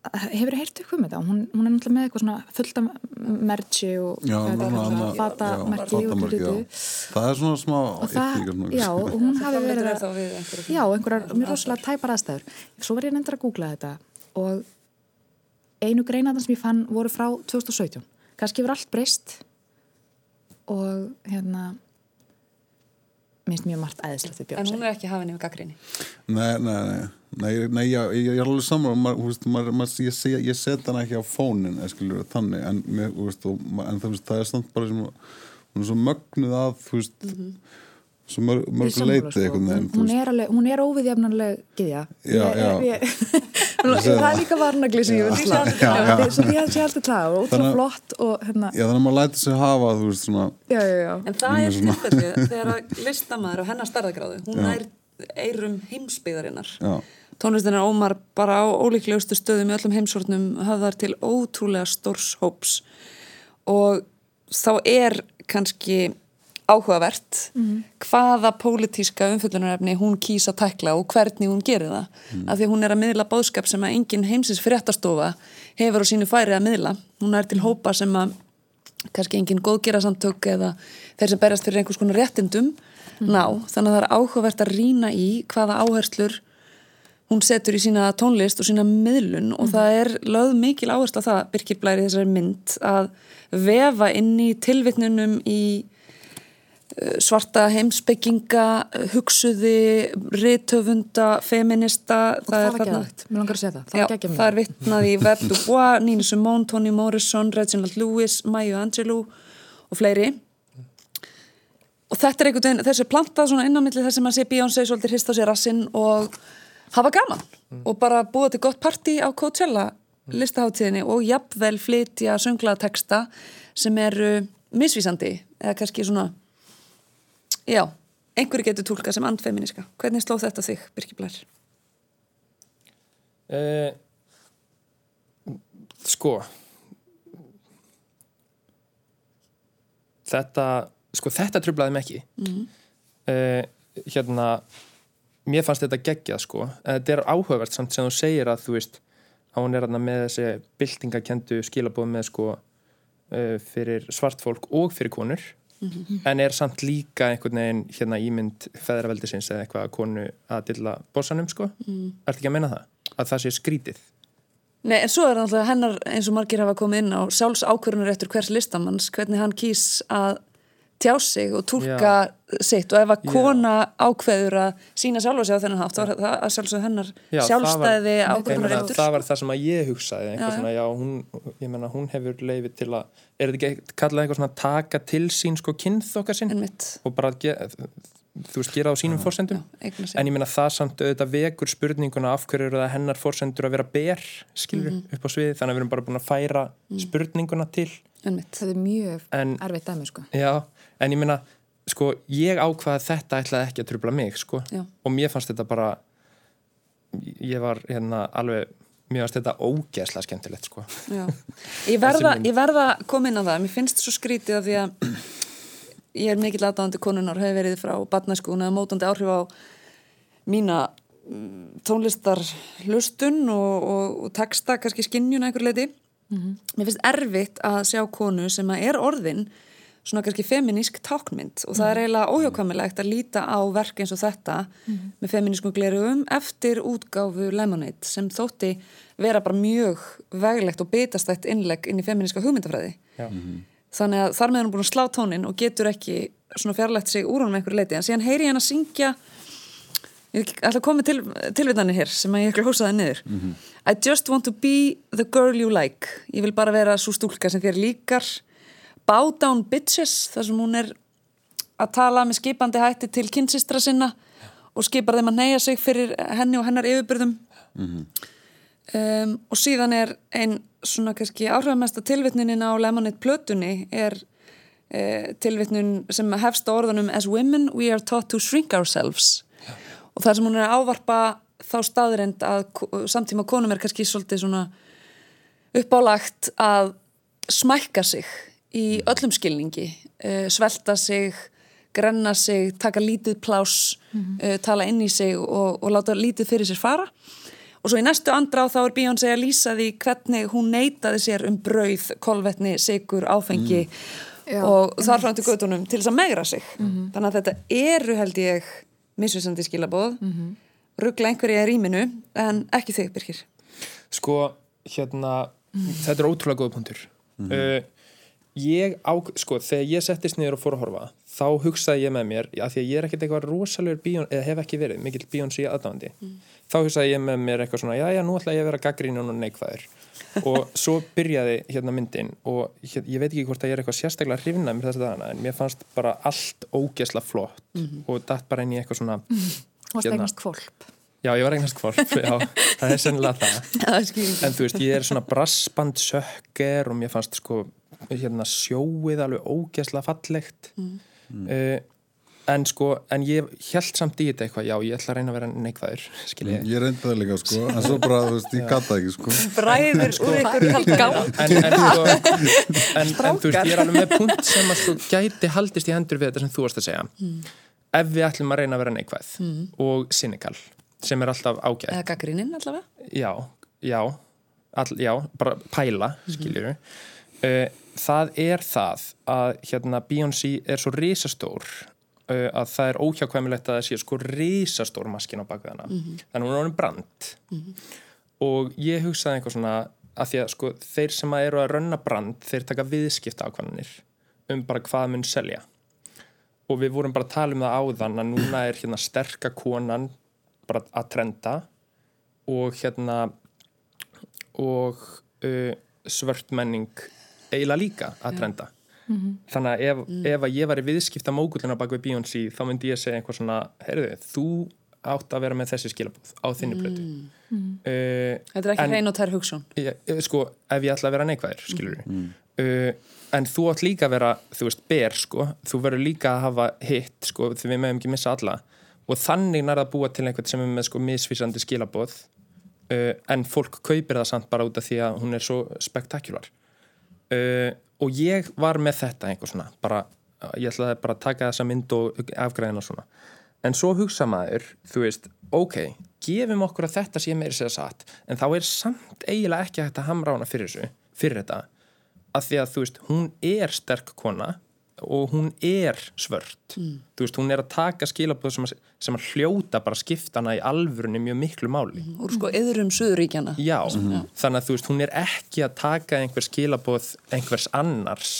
hefur þið heyrt eitthvað með það? Hún, hún er náttúrulega með eitthvað svona merchi og fatamerki og hluti. það er svona smá það, já, og hún hafi verið að já, einhverjar mjög rosalega tæpar aðstæður. Svo var ég nefndir að googla þetta og einu greinaðan sem ég fann voru frá 2017 kannski verið allt breyst og hérna minnst mjög margt við Björn En hún er ekki hafinn yfir gaggrinni Nei, nei, nei. Nei, nei ég, ég, ég er alveg saman ég, ég set hana ekki á fónin skilur, þannig en, mér, veist, og, en það, það er samt bara sem, hún er svo mögnuð að þú veist mm -hmm. Svo mörg, mörg leiti sko. hún, hún er, alveg, er óviðjafnanlega giðja það er líka varnagli sem ég vil slá svo ég sé alltaf það og ótrúlega flott og, hérna. já þannig að maður læti sig hafa veist, svona, já, já, en það er tilfellið þegar listamæður og hennar starðagráðu hún er eirum heimsbyðarinnar tónlistin er ómar bara á ólíklegustu stöðum í öllum heimsortnum höfðar til ótrúlega stórs hóps. Og þá er kannski áhugavert mm -hmm. hvaða pólitíska umfyllunarefni hún kýsa að tækla og hvernig hún gerir það mm. af því hún er að miðla bóðskap sem að enginn heimsins fréttastofa hefur á sínu færi að miðla hún er til mhm. hópa sem að kannski enginn góðgerasamtök eða þeir sem berast fyrir einhvers konar réttindum mm. ná, þannig að það er áhugavert að rína í hvaða áherslur hún setur í sína tónlist og sína miðlun og mm. það er lögð mikil áherslu á það, Birkir Blæri þessari mynd að vefa inn í tilvittnunum í svarta heimsbygginga hugsuði, riðtöfunda feminista og það, það er gæðvægt, mér langar að segja það. Það, já, það er vittnað í Vert Dubois Nina Simone, Toni Morrison, Reginald Lewis Maya Angelou og fleiri. Og þetta er einhvern veginn, þessu er plantað svona innanmittli þess að maður sé Beyoncé svolítið hrist á sér rassin og hafa gaman. Mm. og bara búa til gott parti á Coachella mm. listaháttíðinni og jafnvel flytja sönglaða texta sem eru misvísandi eða kannski svona Já, einhverju getur tólkað sem andfeminiska. Hvernig sló þetta þig, Birkir Blær? Uh, sko þetta sko þetta trublaði mig ekki mm. uh, hérna mér fannst þetta geggjað sko en þetta er áhugavert samt sem þú segir að þú veist hún er hérna með þessi byltingakendu skilabóð með sko uh, fyrir svart fólk og fyrir konur -hmm. en er samt líka einhvern veginn hérna ímynd feðraveldisins eða eitthvað konu að dilla bósanum sko mm. Ertu ekki að menna það? Að það sé skrítið Nei, en svo er náttúrulega hennar eins og margir hafa komið inn á sjálfs ákvörunur eftir hvers listamanns, hvernig hann kýs að tjá sig og tólka sitt. Og ef að kona ákveður að sína sjálfa sig á þennan hátt þá er það að sjálfsögðu hennar já, sjálfstæði ákveðunar eftir það var það sem að ég hugsaði já, svona, já, hún, ég menna hún hefur leifið til að er þetta ekki kallað eitthvað svona taka til sín sko kynþokkar sinn? Og bara þú veist gera á sínum fórsendum en ég menna það samt auðvitað vekur spurninguna af hverju eru það hennar fórsendur að vera ber skilur mm -hmm. upp á svið þannig að við erum bara búin að færa mm. spurninguna til. Ennmitt. það er mjög erfitt dæmi sko. Já en ég minna, sko, ég ákvaði þetta ætlaði ekki að trubla mig, sko. Já. og mér fannst þetta bara ég var hérna alveg mér fannst þetta ógeðslega skemmtilegt, sko. Ég verða, ég verða koma inn á það, mér finnst þetta svo skrítið af því að ég er mikill aðdáðandi konunar, hefur verið frá badnæskuna mótandi áhrif á mína mm, tónlistar hlustun og, og, og texta kannski skinnjuna einhver leiti mm -hmm. mér finnst erfitt að sjá konu sem að er orðin svona kannski feminísk tákmynd og það er mm. eiginlega óhjákvæmilegt að líta á verk eins og þetta mm. með feminískum glerugum eftir útgáfu Lemonade sem þótti vera bara mjög veglegt og bitastætt innlegg inn í feminíska hugmyndafræði mm. Þannig að þar með hann búin að slá tónin og getur ekki svona fjarlægt sig úr hann með einhverju leiti en síðan heyri ég hann að syngja ég ætla að koma til, tilvitanir hér sem að ég ekki hósaði niður. Mm -hmm. I just want to be the girl you like. Ég vil bara vera svo stúlka sem þér líkar. Bow Down Bitches þar sem hún er að tala með skipandi hætti til kynnsistra sinna og skipar þeim að neyja sig fyrir henni og hennar yfirbyrðum mm -hmm. um, og síðan er einn svona kannski áhrifamesta tilvittnunin á Lemonade plötunni er uh, tilvittnun sem hefst á orðunum As women we are taught to shrink ourselves Já. og þar sem hún er að ávarpa þá staðirind að samtíma konum er kannski svolítið svona uppálagt að smækka sig í öllum skilningi uh, svelta sig, grenna sig taka lítið plás mm -hmm. uh, tala inn í sig og, og láta lítið fyrir sér fara og svo í næstu andra á þá er Bíón segja að lýsa því hvernig hún neytaði sér um brauð, kolvetni, sigur, áfengi mm. og Já, þar fram til göttunum til þess að megra sig. Mm -hmm. þannig að þetta eru held ég misvisandi skilaboð. -hmm. ruggla einhverja í rýminu en ekki þig Birkir Sko, hérna þetta er ótrúlega góða punktur. Uh, ég á, sko, þegar ég settist niður og fór að horfa, þá hugsaði ég með mér að því að ég er ekkert eitthvað rosalegur bíón, eða hef ekki verið, mikill bíóns í aðdáðandi mm. þá hugsaði ég með mér eitthvað svona já, já, nú ætla ég að vera gaggrín og neikvæður og svo byrjaði hérna myndin og hér, ég veit ekki hvort að ég er eitthvað sérstaklega hrifnað mér þess að dana, en mér fannst bara allt ógesla flott mm -hmm. og dætt bara inn í eitthvað svona mm -hmm. kvolp Já, ég var eignast kvolp, já, það er sennilega það en þú veist, ég er svona brassbandsökker og mér fannst sko hérna, sjóið alveg ógæsla fallegt. Mm. uh, en sko en ég held samt í þetta eitthvað já, ég ætla að reyna að vera neikvæður mm, ég reyndi það líka sko, en svo bara þú veist, ég gata ekki sko. Bræðir úr ykkur kalgá en, en, sko, en, en þú veist, ég er alveg með punkt sem að sko gæti haldist í hendur við þetta sem þú varst að segja. Mm. ef við ætlum að reyna að vera neikvæð mm. og cynical, sem er alltaf ágæð eða gaggrínin allavega. Já, já, all, já bara pæla, mhm. skiljuru uh, það er það að hérna Beyoncé er svo risastór uh, að það er óhjákvæmilegt að það sé sko risastór maskin á bakveðana mm -hmm. þannig að hún er orðin brand mm -hmm. og ég hugsaði eitthvað svona að því að sko þeir sem að eru að rönna brand þeir taka viðskipta ákvæmnir um bara hvað mun selja og við vorum bara að tala um það áðan að núna er hérna sterkakonan bara að trenda og hérna og uh, svörtmenning eiginlega líka að trenda. Mm -hmm. þannig að ef, mm. ef að ég var í viðskipta mógullina bak við Beyoncé þá myndi ég segja einhver svona, heyrðu þú átt að vera með þessi skilabóð á þinni mm. blötu uh, Þetta er ekki hrein og tær hugsun. Ég, Sko, ef ég ætla að vera neikvæðir, skilur við mm. uh, en þú átt líka að vera þú veist, ber sko, þú verður líka að hafa hitt sko, því við meðum ekki missa alla. Og þannig nærða að búa til einhvern sem er með sko misvísandi skilaboð. Uh, en fólk kaupir það samt bara út af því að hún er svo spektakular uh, og ég var með þetta einhver svona, bara, ég ætlaði bara að taka þessa mynd og afgræðina svona. En svo hugsa maður, þú veist ok, gefum okkur að þetta sé meiri segja satt, en þá er samt eiginlega ekki hægt að hamra hana fyrir þessu fyrir þetta, að því að þú veist hún er sterk kona og hún er svört. Þú veist, hún er að taka skilabóð sem sem að hljóta bara skiptana í alvörunni mjög miklu máli. Úr sko yðrum Suðuríkjana Já, þannig að þú veist, hún er ekki að taka einhver skilabóð einhvers annars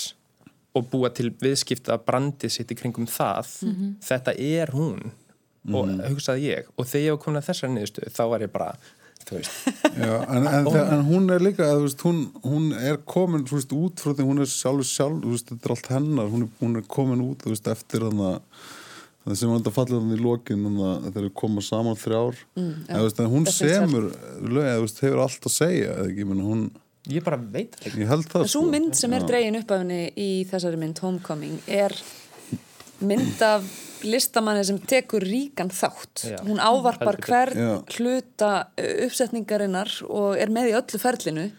og búa til viðskipta brandið sitt í kringum það. Þetta er hún og hugsaði ég. Og þegar ég var komin að þessari niðurstöðu þá var ég bara, Já, en, en, en hún er líka veist, hún, hún er komin veist, út frá því hún er sjálf sjálf veist, þetta er allt hennar, hún er, hún er komin út eftir þannig að það sem var þetta fallið þannig í lokin þannig að þeir eru komað saman þrjár. Mm, veist, en hún semur lög, hefur allt að segja ekki, menn hún ég bara veit ekki. Ég held það En svo mynd sem er dregin upp af henni í þessari mynd Homecoming er mynd af listamanni sem tekur ríkan þátt. Já. Hún ávarpar hvern Já. hluta uh, uppsetningarinnar og er með í öllu ferlinu.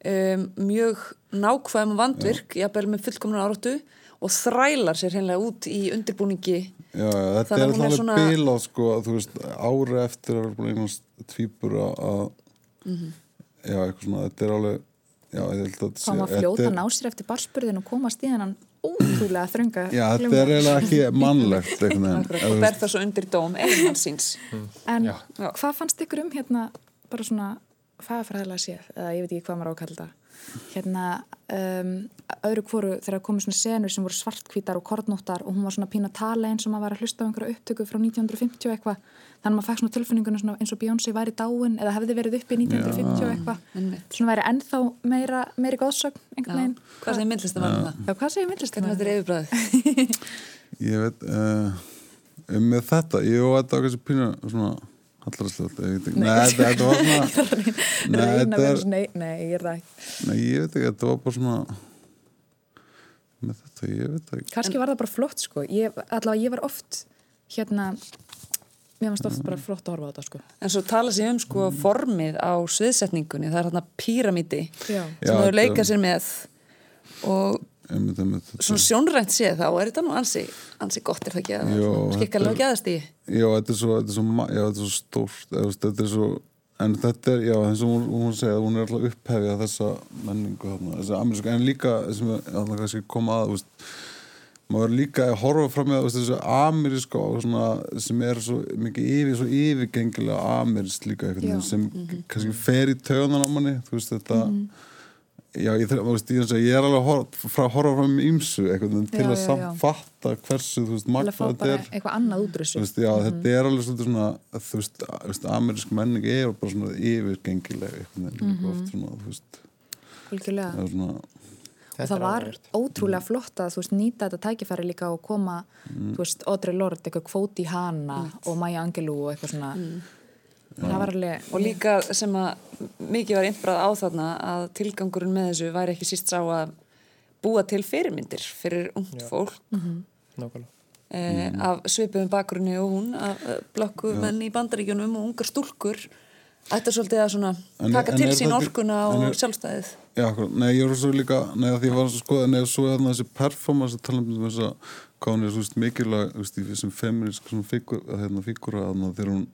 Um, mjög nákvæm vandvirk, jafnvel með fullkomna áratu og þrælar sér hennilega út í undirbúningi. Já, já, þetta er alveg svona- bílað sko, þú veist, ári eftir að vera búin eignast tvíbur að Mhm. já, eitthvað svona, þetta er alveg já, ég held að þetta Hvað maður fljóta að ná sér eftir barspurðin og komast í hennan ótrúlega þrönga Já, þetta er eiginlega ekki mannlegt og ber það svo undir dóm eiginmann síns. En Já. Já. hvað fannst ykkur um hérna bara svona fagafræðilega séð eða ég veit ekki hvað maður á að kalla þetta hérna um, öðru hvoru þegar komið svona senur sem voru svartkvítar og kornóttar og hún var svona pína tala eins og maður var að hlusta á einhverja upptöku frá 1950 og eitthvað. Þannig að maður fæk svona tilfinninguna svona eins og Beyoncé væri dáin eða hefði verið uppi 1950 og eitthvað. Einmitt. svona væri ennþá meira, meiri góðsögn einhvern veginn. Hvað segir myndlistamann um það? Já, hvað segir myndlist Hvernig þetta er yfirbræðið? ég veit uh, með þetta, ég kannski pínu svona hallarastlegt Nei, þetta, var svona Nei, nei, ég er það ekki. nei, ég veit ekki, þetta var bara svona með þetta, ég veit ekki. Kannski var það bara flott sko. Ég, allavega ég var oft hérna mér fannst oft bara flott að horfa á þetta sko. En svo tala sér um sko formið á sviðsetningunni, það er hérna píramíti Já, sem þetta- leika sér með. Og einmitt, einmitt, svona sjónrænt séð þá er þetta nú ansi, ansi gott er það ekki að skikkarlega þetta- gæðast í Já, þetta er svo, þetta er svo, já, þetta er svo stórt þetta er svo, en þetta er, já, eins og hún, hún segja, hún er alltaf upphefið þessa menningu þarna, en líka sem við alltaf kannski koma að, veist, maður líka að horfa fram með þessu amerísku sem er svo mikið yfir, svo yfirgengilega amerísk líka, einhvern Já. veginn, sem kannski fer í töðunan á manni, þú veist, þetta, Já, ég, veist, ég, ég er alveg að horfa, frá, horfa fram í ymsu til Já, að já, já. samt fatta hversu, magna þetta er. eitthvað annað út úr þú þessu veist, já, þetta er alveg svolítið svona þú veist, amerísk menning er bara svona yfirgengileg einhvern veginn líka oft svona, þú veist. Er svona, og það var ótrúlega flott að þú veist nýta þetta tækifæri líka og koma þú veist, Audrey Lorde, eitthvað kvóti hana og Maya Angelou og eitthvað svona. Var alveg og líka sem að mikið var innbrað á þarna að tilgangurinn með þessu væri ekki síst sá að búa til fyrirmyndir fyrir ungt fólk. Nákvæmlega. Eh, af svipuðum bakgrunni og hún af eh, blokku menn í bandaríkjunum og ungar stúlkur er svolítið að svona En- taka en til sín orkuna og er- sjálfstæðið. já, akkur, nei, ég var svo líka nei, að því ég var svo skoða, nei, svo er þarna þessi performance að tala um þess að hvað hún er, þú veist, mikilvæg, í þessum feminist svona fígur, hérna, þegar hún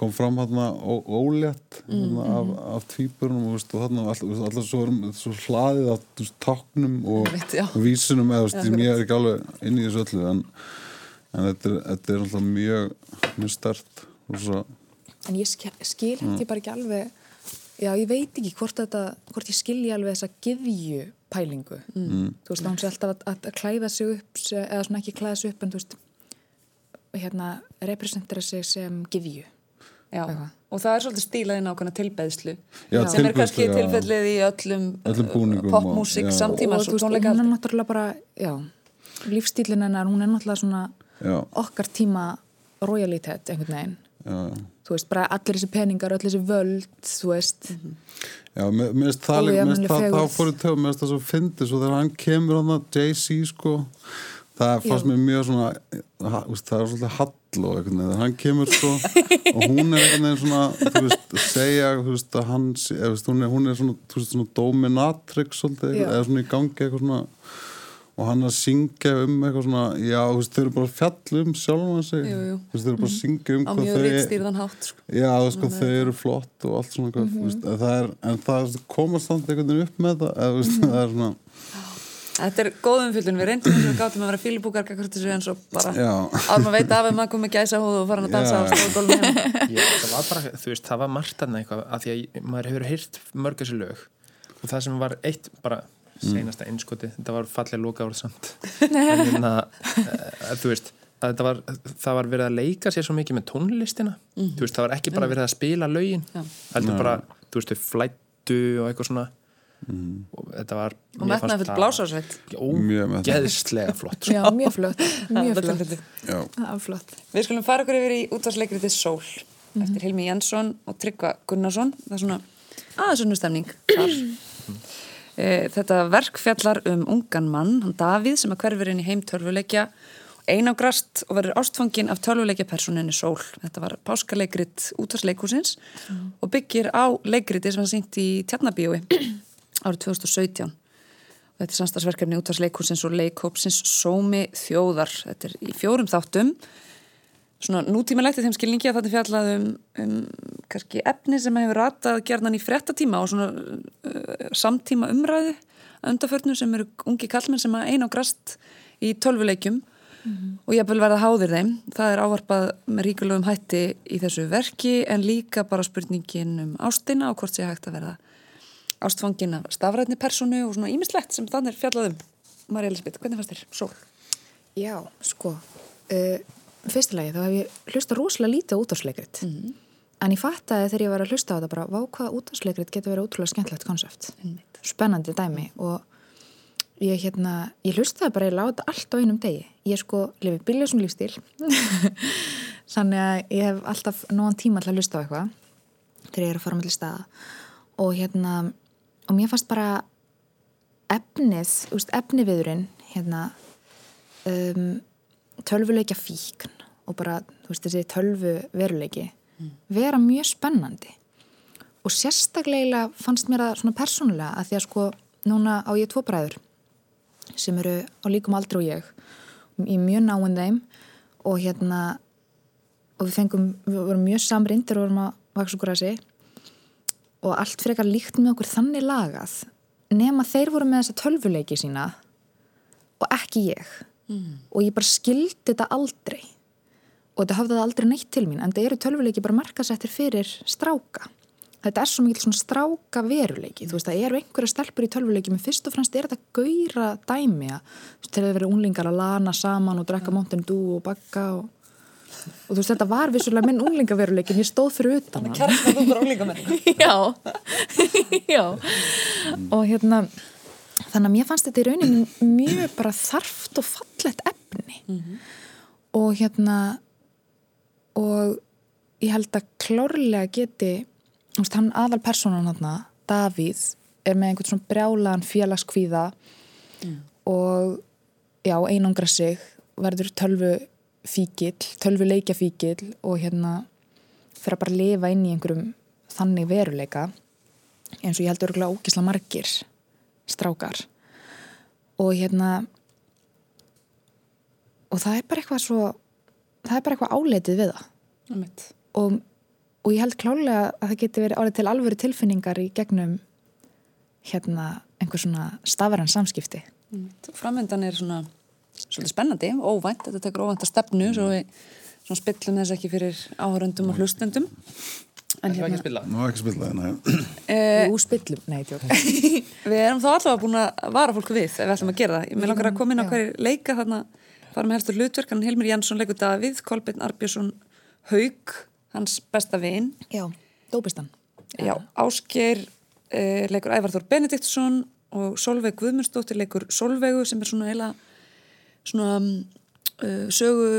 kom fram hérna ólétt hérna, af, af tvíburunum og, veist, og þarna alltaf, svo, svo hlaðið af táknum og, og vísunum eða, Já, ég er ekki alveg inn í þessu öllu en, en þetta, er, þetta er alltaf mjög mjög stert en ég skil, skil held ég bara ekki alveg já, ég veit ekki hvort þetta hvort ég skilji alveg þessa gyðju pælingu mm. þú veist, að hún sé alltaf að, að, klæða sig upp eða svona ekki klæða sig upp en þú veist hérna, representera sig sem gyðju Já, Eitthvað. og það er svolítið stílaðin ákveðna tilbeðslu Já, sem er kannski tilfellið í öllum, Öllum uh, búningum popmúsík og- samtímans og þú og veist, hún er náttúrulega bara já, lífstílin hennar, hún er náttúrulega svona já, okkar tíma royalitet einhvern veginn. Þú veist, bara allir þessi peningar, allir þessi völd, þú veist. Já, mér finnst það, líka- mér finnst það, þá fegurð. fór ég tegum, mér finnst það svo fyndið, svo þegar hann kemur hann að Jay-Z, sko, það fannst mér mjög svona, ha, úst, það er svolítið hall og eitthvað, hann kemur, sko, og hún er veginn svona, þú veist, segja, þú veist, að hann, sé- eða, þú veist, hún er, hún er svona, þú veist, svona dominatrix, svolítið, Já. eða svona í gangi eitthvað svona, og hann að syngja um eitthvað svona, já, þú veist, þau eru bara að fjalla um sjálfan sig, Jú, jú. þú veist, þau eru bara að syngja um á mjög þau rítstýrðan hátt sko. Já, sko, þau eru flott og allt svona, mm veist, en það er, en það er komast samt einhvern veginn upp með það, eða, veist, það er svona, Þetta er góð umfyllun, við reyndum þess að við gátum að vera fílibúkar kakvart þessu en svo bara já, árum að veita af ef maður komið gæsa húð og farin að dansa á stóðgólum heima. Já, það var bara, þú veist, það var margt annað eitthvað að því að maður hefur heyrt mörg þessi lög. Og það sem var eitt bara seinasta innskoti, þetta var fallið loka árið samt. En hérna, e, þú veist að þetta var, það var verið að leika sér svo mikið með tónlistina, þú veist, það var ekki bara verið að spila lögin, Já. heldur bara þú veist, flættu og eitthvað svona og þetta var og metnaði fyrir blásásveit. Ógeðslega flott sko. Já, mjög flott, mjög flott. flott. Við skulum fara okkur yfir í útvarsleikritið Sól eftir Hilmi Jensson og Tryggva Gunnarsson. Það er svona aðeins unnu stemning þar. E, þetta verk fjallar um ungan mann, hann Davíð, sem að hverfur inn í heim tölvuleikja einangrast og verður ástfangin af tölvuleikja personinni Sól. Þetta var páskaleikrit útvarsleikusins og byggir á leikriti sem var sýnt í Tjarnabíói árið 2017. Og Þetta er samstagsverkefni útvarsleikusins og leikhópsins Sómi þjóðar. Þetta er í fjórum þáttum svona nútímalegt í þeim skilningi að þetta fjallað um, um kannski efni sem hefur ratað gerðan í frettatíma og svona uh, samtíma umræðu að undaförnu sem eru ungi kallmenn sem að eina á grast í tölvuleikjum og ég vil verða háðir þeim. Það er ávarpað með ríkulegum hætti í þessu verki en líka bara spurningin um ástina og hvort sé hægt að verða ástfangin af stafræðni personu og svona ímislegt sem þannig er fjallað um. Marja Elisabeth, hvernig fannst þér? Sól. Já, sko uh, Fyrstulegi, þá hef ég hlusta rosalega lítið á útvarsleikrit En ég fattaði þegar ég var að hlusta á þetta bara Vá hvað útvarsleikrit getur verið ótrúlega skemmtlegt konsept Spennandi dæmi Og ég hérna Ég hlustaði bara, ég láta allt á einum degi Ég sko lifi bíljósum lífstíl Þannig að ég hef alltaf nógan tíma til að hlusta á eitthvað Þegar ég er að fara með til staða Og hérna Og mér fannst bara efnið, úst, efniviðurinn hérna um, tölvuleikja fíkn og bara, þú veist, þessi tölvu veruleiki vera mjög spennandi. Og sérstaklega fannst mér það svona persónulega að því að sko núna á ég tvo bræður sem eru á líkum aldrei og ég. Í mjög náinn þeim og hérna og við fengum, við vorum mjög samrindir og vorum að vaksa okkur að sig og allt frekar líkt með okkur þannig lagað nema þeir voru með þessa tölvuleiki sína og ekki ég. Og ég bara skildi þetta aldrei. Og þetta hafði það aldrei neitt til mín en það eru tölvuleiki bara markasettir fyrir stráka. Þetta er svo mikil svona stráka veruleiki. Þú veist það eru einhverja stelpur í tölvuleiki men fyrst og fremst er þetta gauðra dæmi að þeir eru verið unglingar að lana saman og drekka Mountain Dew og bakka og, og þú veist þetta var vissulega minn unglingaveruleiki en ég stóð fyrir utan hann. Kjarnar þú ólíka með já, já. Og hérna þannig að mér fannst þetta í rauninni mjög bara þarft og fallett efni. Og hérna og ég held að klárlega geti veist, hann aðal personan hann Davíð er með einhvern svona brjálaðan félagskvíða og já, einangra sig verður tölvu fíkil, tölvu leikja fíkil og hérna fyrir að bara lifa inn í einhverjum þannig veruleika eins og ég held örgulega ógisla margir strákar. Og hérna og það er bara eitthvað svo það er bara eitthvað áleitið við það. Og, og ég held klálega að það geti verið árið til alvöru tilfinningar í gegnum hérna einhver svona stafaran samskipti. Framöndan er svona svolítið spennandi, óvænt, þetta tekur óvænt að stefnu svo við svona spillum þess ekki fyrir áhörundum og hlustendum. En hérna, nú ekki spila það, e, Jú, spillum, nei, tjók við erum þá allavega búin að vara fólku við ef við ætlum að gera það. Ég með langar að koma inn á hverju leika þarna, fara með helstu hlutverk hann Hilmir Jansson leikur Davíð, Kolbeinn Arbjörnsson Haug, hans besta vin. Já, dópistan. Já, Ásgeir uh, leikur Ævar Þór Benediktsson og Solveig Guðmundsdóttir leikur Solveigu sem er svona eila svona uh, sögu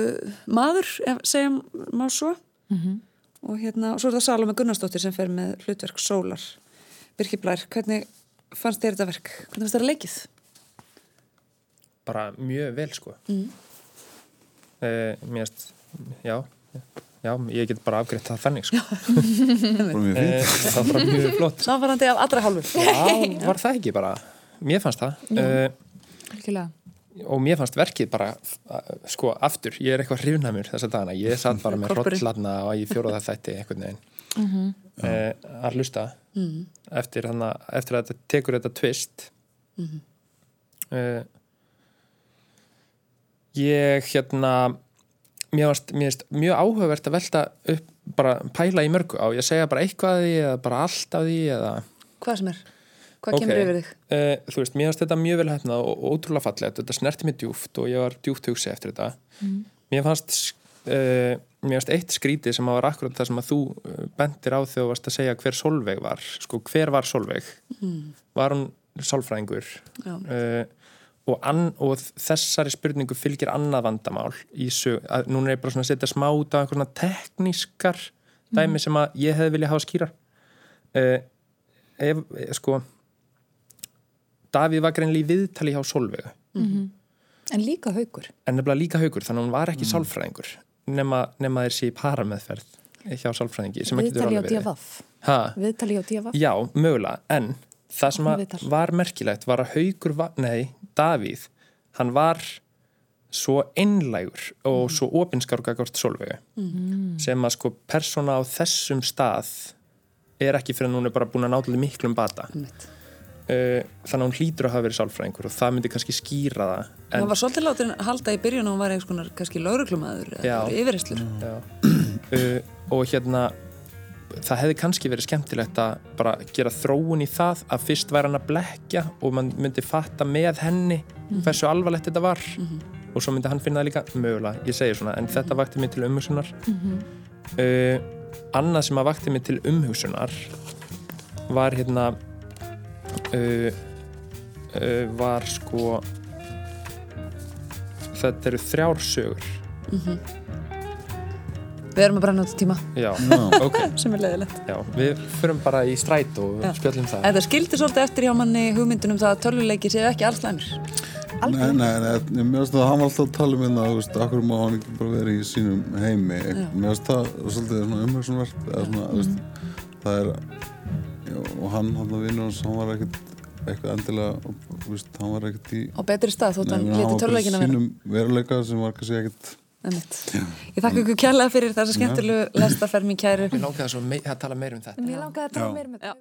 maður, ef segja má svo. Og hérna, og svo er það Salome Gunnarsdóttir sem fer með hlutverk Sólar. Birkir Blær, hvernig fannst þér þetta verk? Hvernig fannst þér að leikið? bara mjög vel sko. Mm. mér erst já, já, ég get bara afgreitt það þannig sko. Eh, það var mjög flott. Samfærandi af allra hálfur já, var það ekki bara? Mér fannst það. Uh, Algjörlega. Og mér fannst verkið bara sko aftur, ég er eitthvað hrifnæmur þess að dana, ég satt bara með hrottlarna og ég fjóraða þætti einhvern veginn. Uh, að hlusta. Eftir, hana, eftir að þetta tekur þetta twist. Uh, ég hérna mér finnst, mér finnst mjög áhugavert að velta upp bara pæla í mörgu. Á, ég segja bara eitthvað af því eða bara allt af því eða Hvað sem er? Hvað Ok. kemur yfir þig? uh, þú veist, mér finnst þetta mjög vel hefnað og, ótrúlega fallegt, þetta snerti mig djúft og ég var djúft hugsi eftir þetta. Mér fannst uh, mér fannst eitt skrítið sem var akkurat það sem að þú uh, bendir á þegar þú varst að segja hver Solveig var, sko hver var Solveig? Var hún sálfræðingur? Já. uh, og, og þessari spurningu fylgir annað vandamál í sög, að núna er ég bara svona að setja smá út af einhverjum teknískar dæmi sem að ég hefði viljað hafa skýra ef, eh, sko Davíð var greinlega í viðtali hjá Solveigu En líka haugur. en nefnilega líka haugur, þannig að hún var ekki sálfræðingur nema, nema þeir sé í parameðferð hjá sálfræðingi Viðtali á. Ha? Viðtali á DFF. Já, mögulega, en það sem var merkilegt var að haugur var, nei, Davíð hann var svo einlægur og svo opinskar gagvart Solveigu sem að sko persóna á þessum stað er ekki fyrir að hún er bara búin að náttúrulega miklum bata Einmitt. Uh, þannig að hún hlýtur að hafa verið sálfræðingur og það myndi kannski skýra það En, það var svolítið látin að halda í byrjun og hún var eitthvað kannski lauruglumæður Já. eða yfirreystlur. uh, og hérna það hefði kannski verið skemmtilegt að bara gera þróun í það að fyrst væri hann að blekja og mann myndi fatta með henni hversu alvarlegt þetta var. Og svo myndi hann finna það líka mögulega, ég segi svona, en þetta vakti mig til umhugsunar. Uh, annað sem að vakti mig til umhugsunar var hérna uh, uh, var sko þetta eru þrjár sögur Við erum að brenna út tíma já, Já. ok sem er leiðilegt. Já, við förum bara í stræt og Já. spjöllum það. Þetta skildi svolítið eftir hjá manni hugmyndunum það að tölvuleiki séu ekki alls læmur. Nei, nei, nei, mér finnst það að hann var alltaf að tala um hérna, þú veist, akkur má hann ekki bara vera í sínum heimi. Mér finnst það svolítið svona umhverfsumvert, eða svona, þú veist, það er, og hann, hann að vinur hans, hann var ekkert, eitthvað endilega, þú veist, hann var ekkert í, Á betri stað þótt hann leti að vera. sínum veruleika sem var kannski ekkert. Ég þakka ykkur kjærlega fyrir þessa skemmtilegu lestaferð mín kæru. Mér langaði að tala meira um þetta. Mér langaði að tala meira með Já.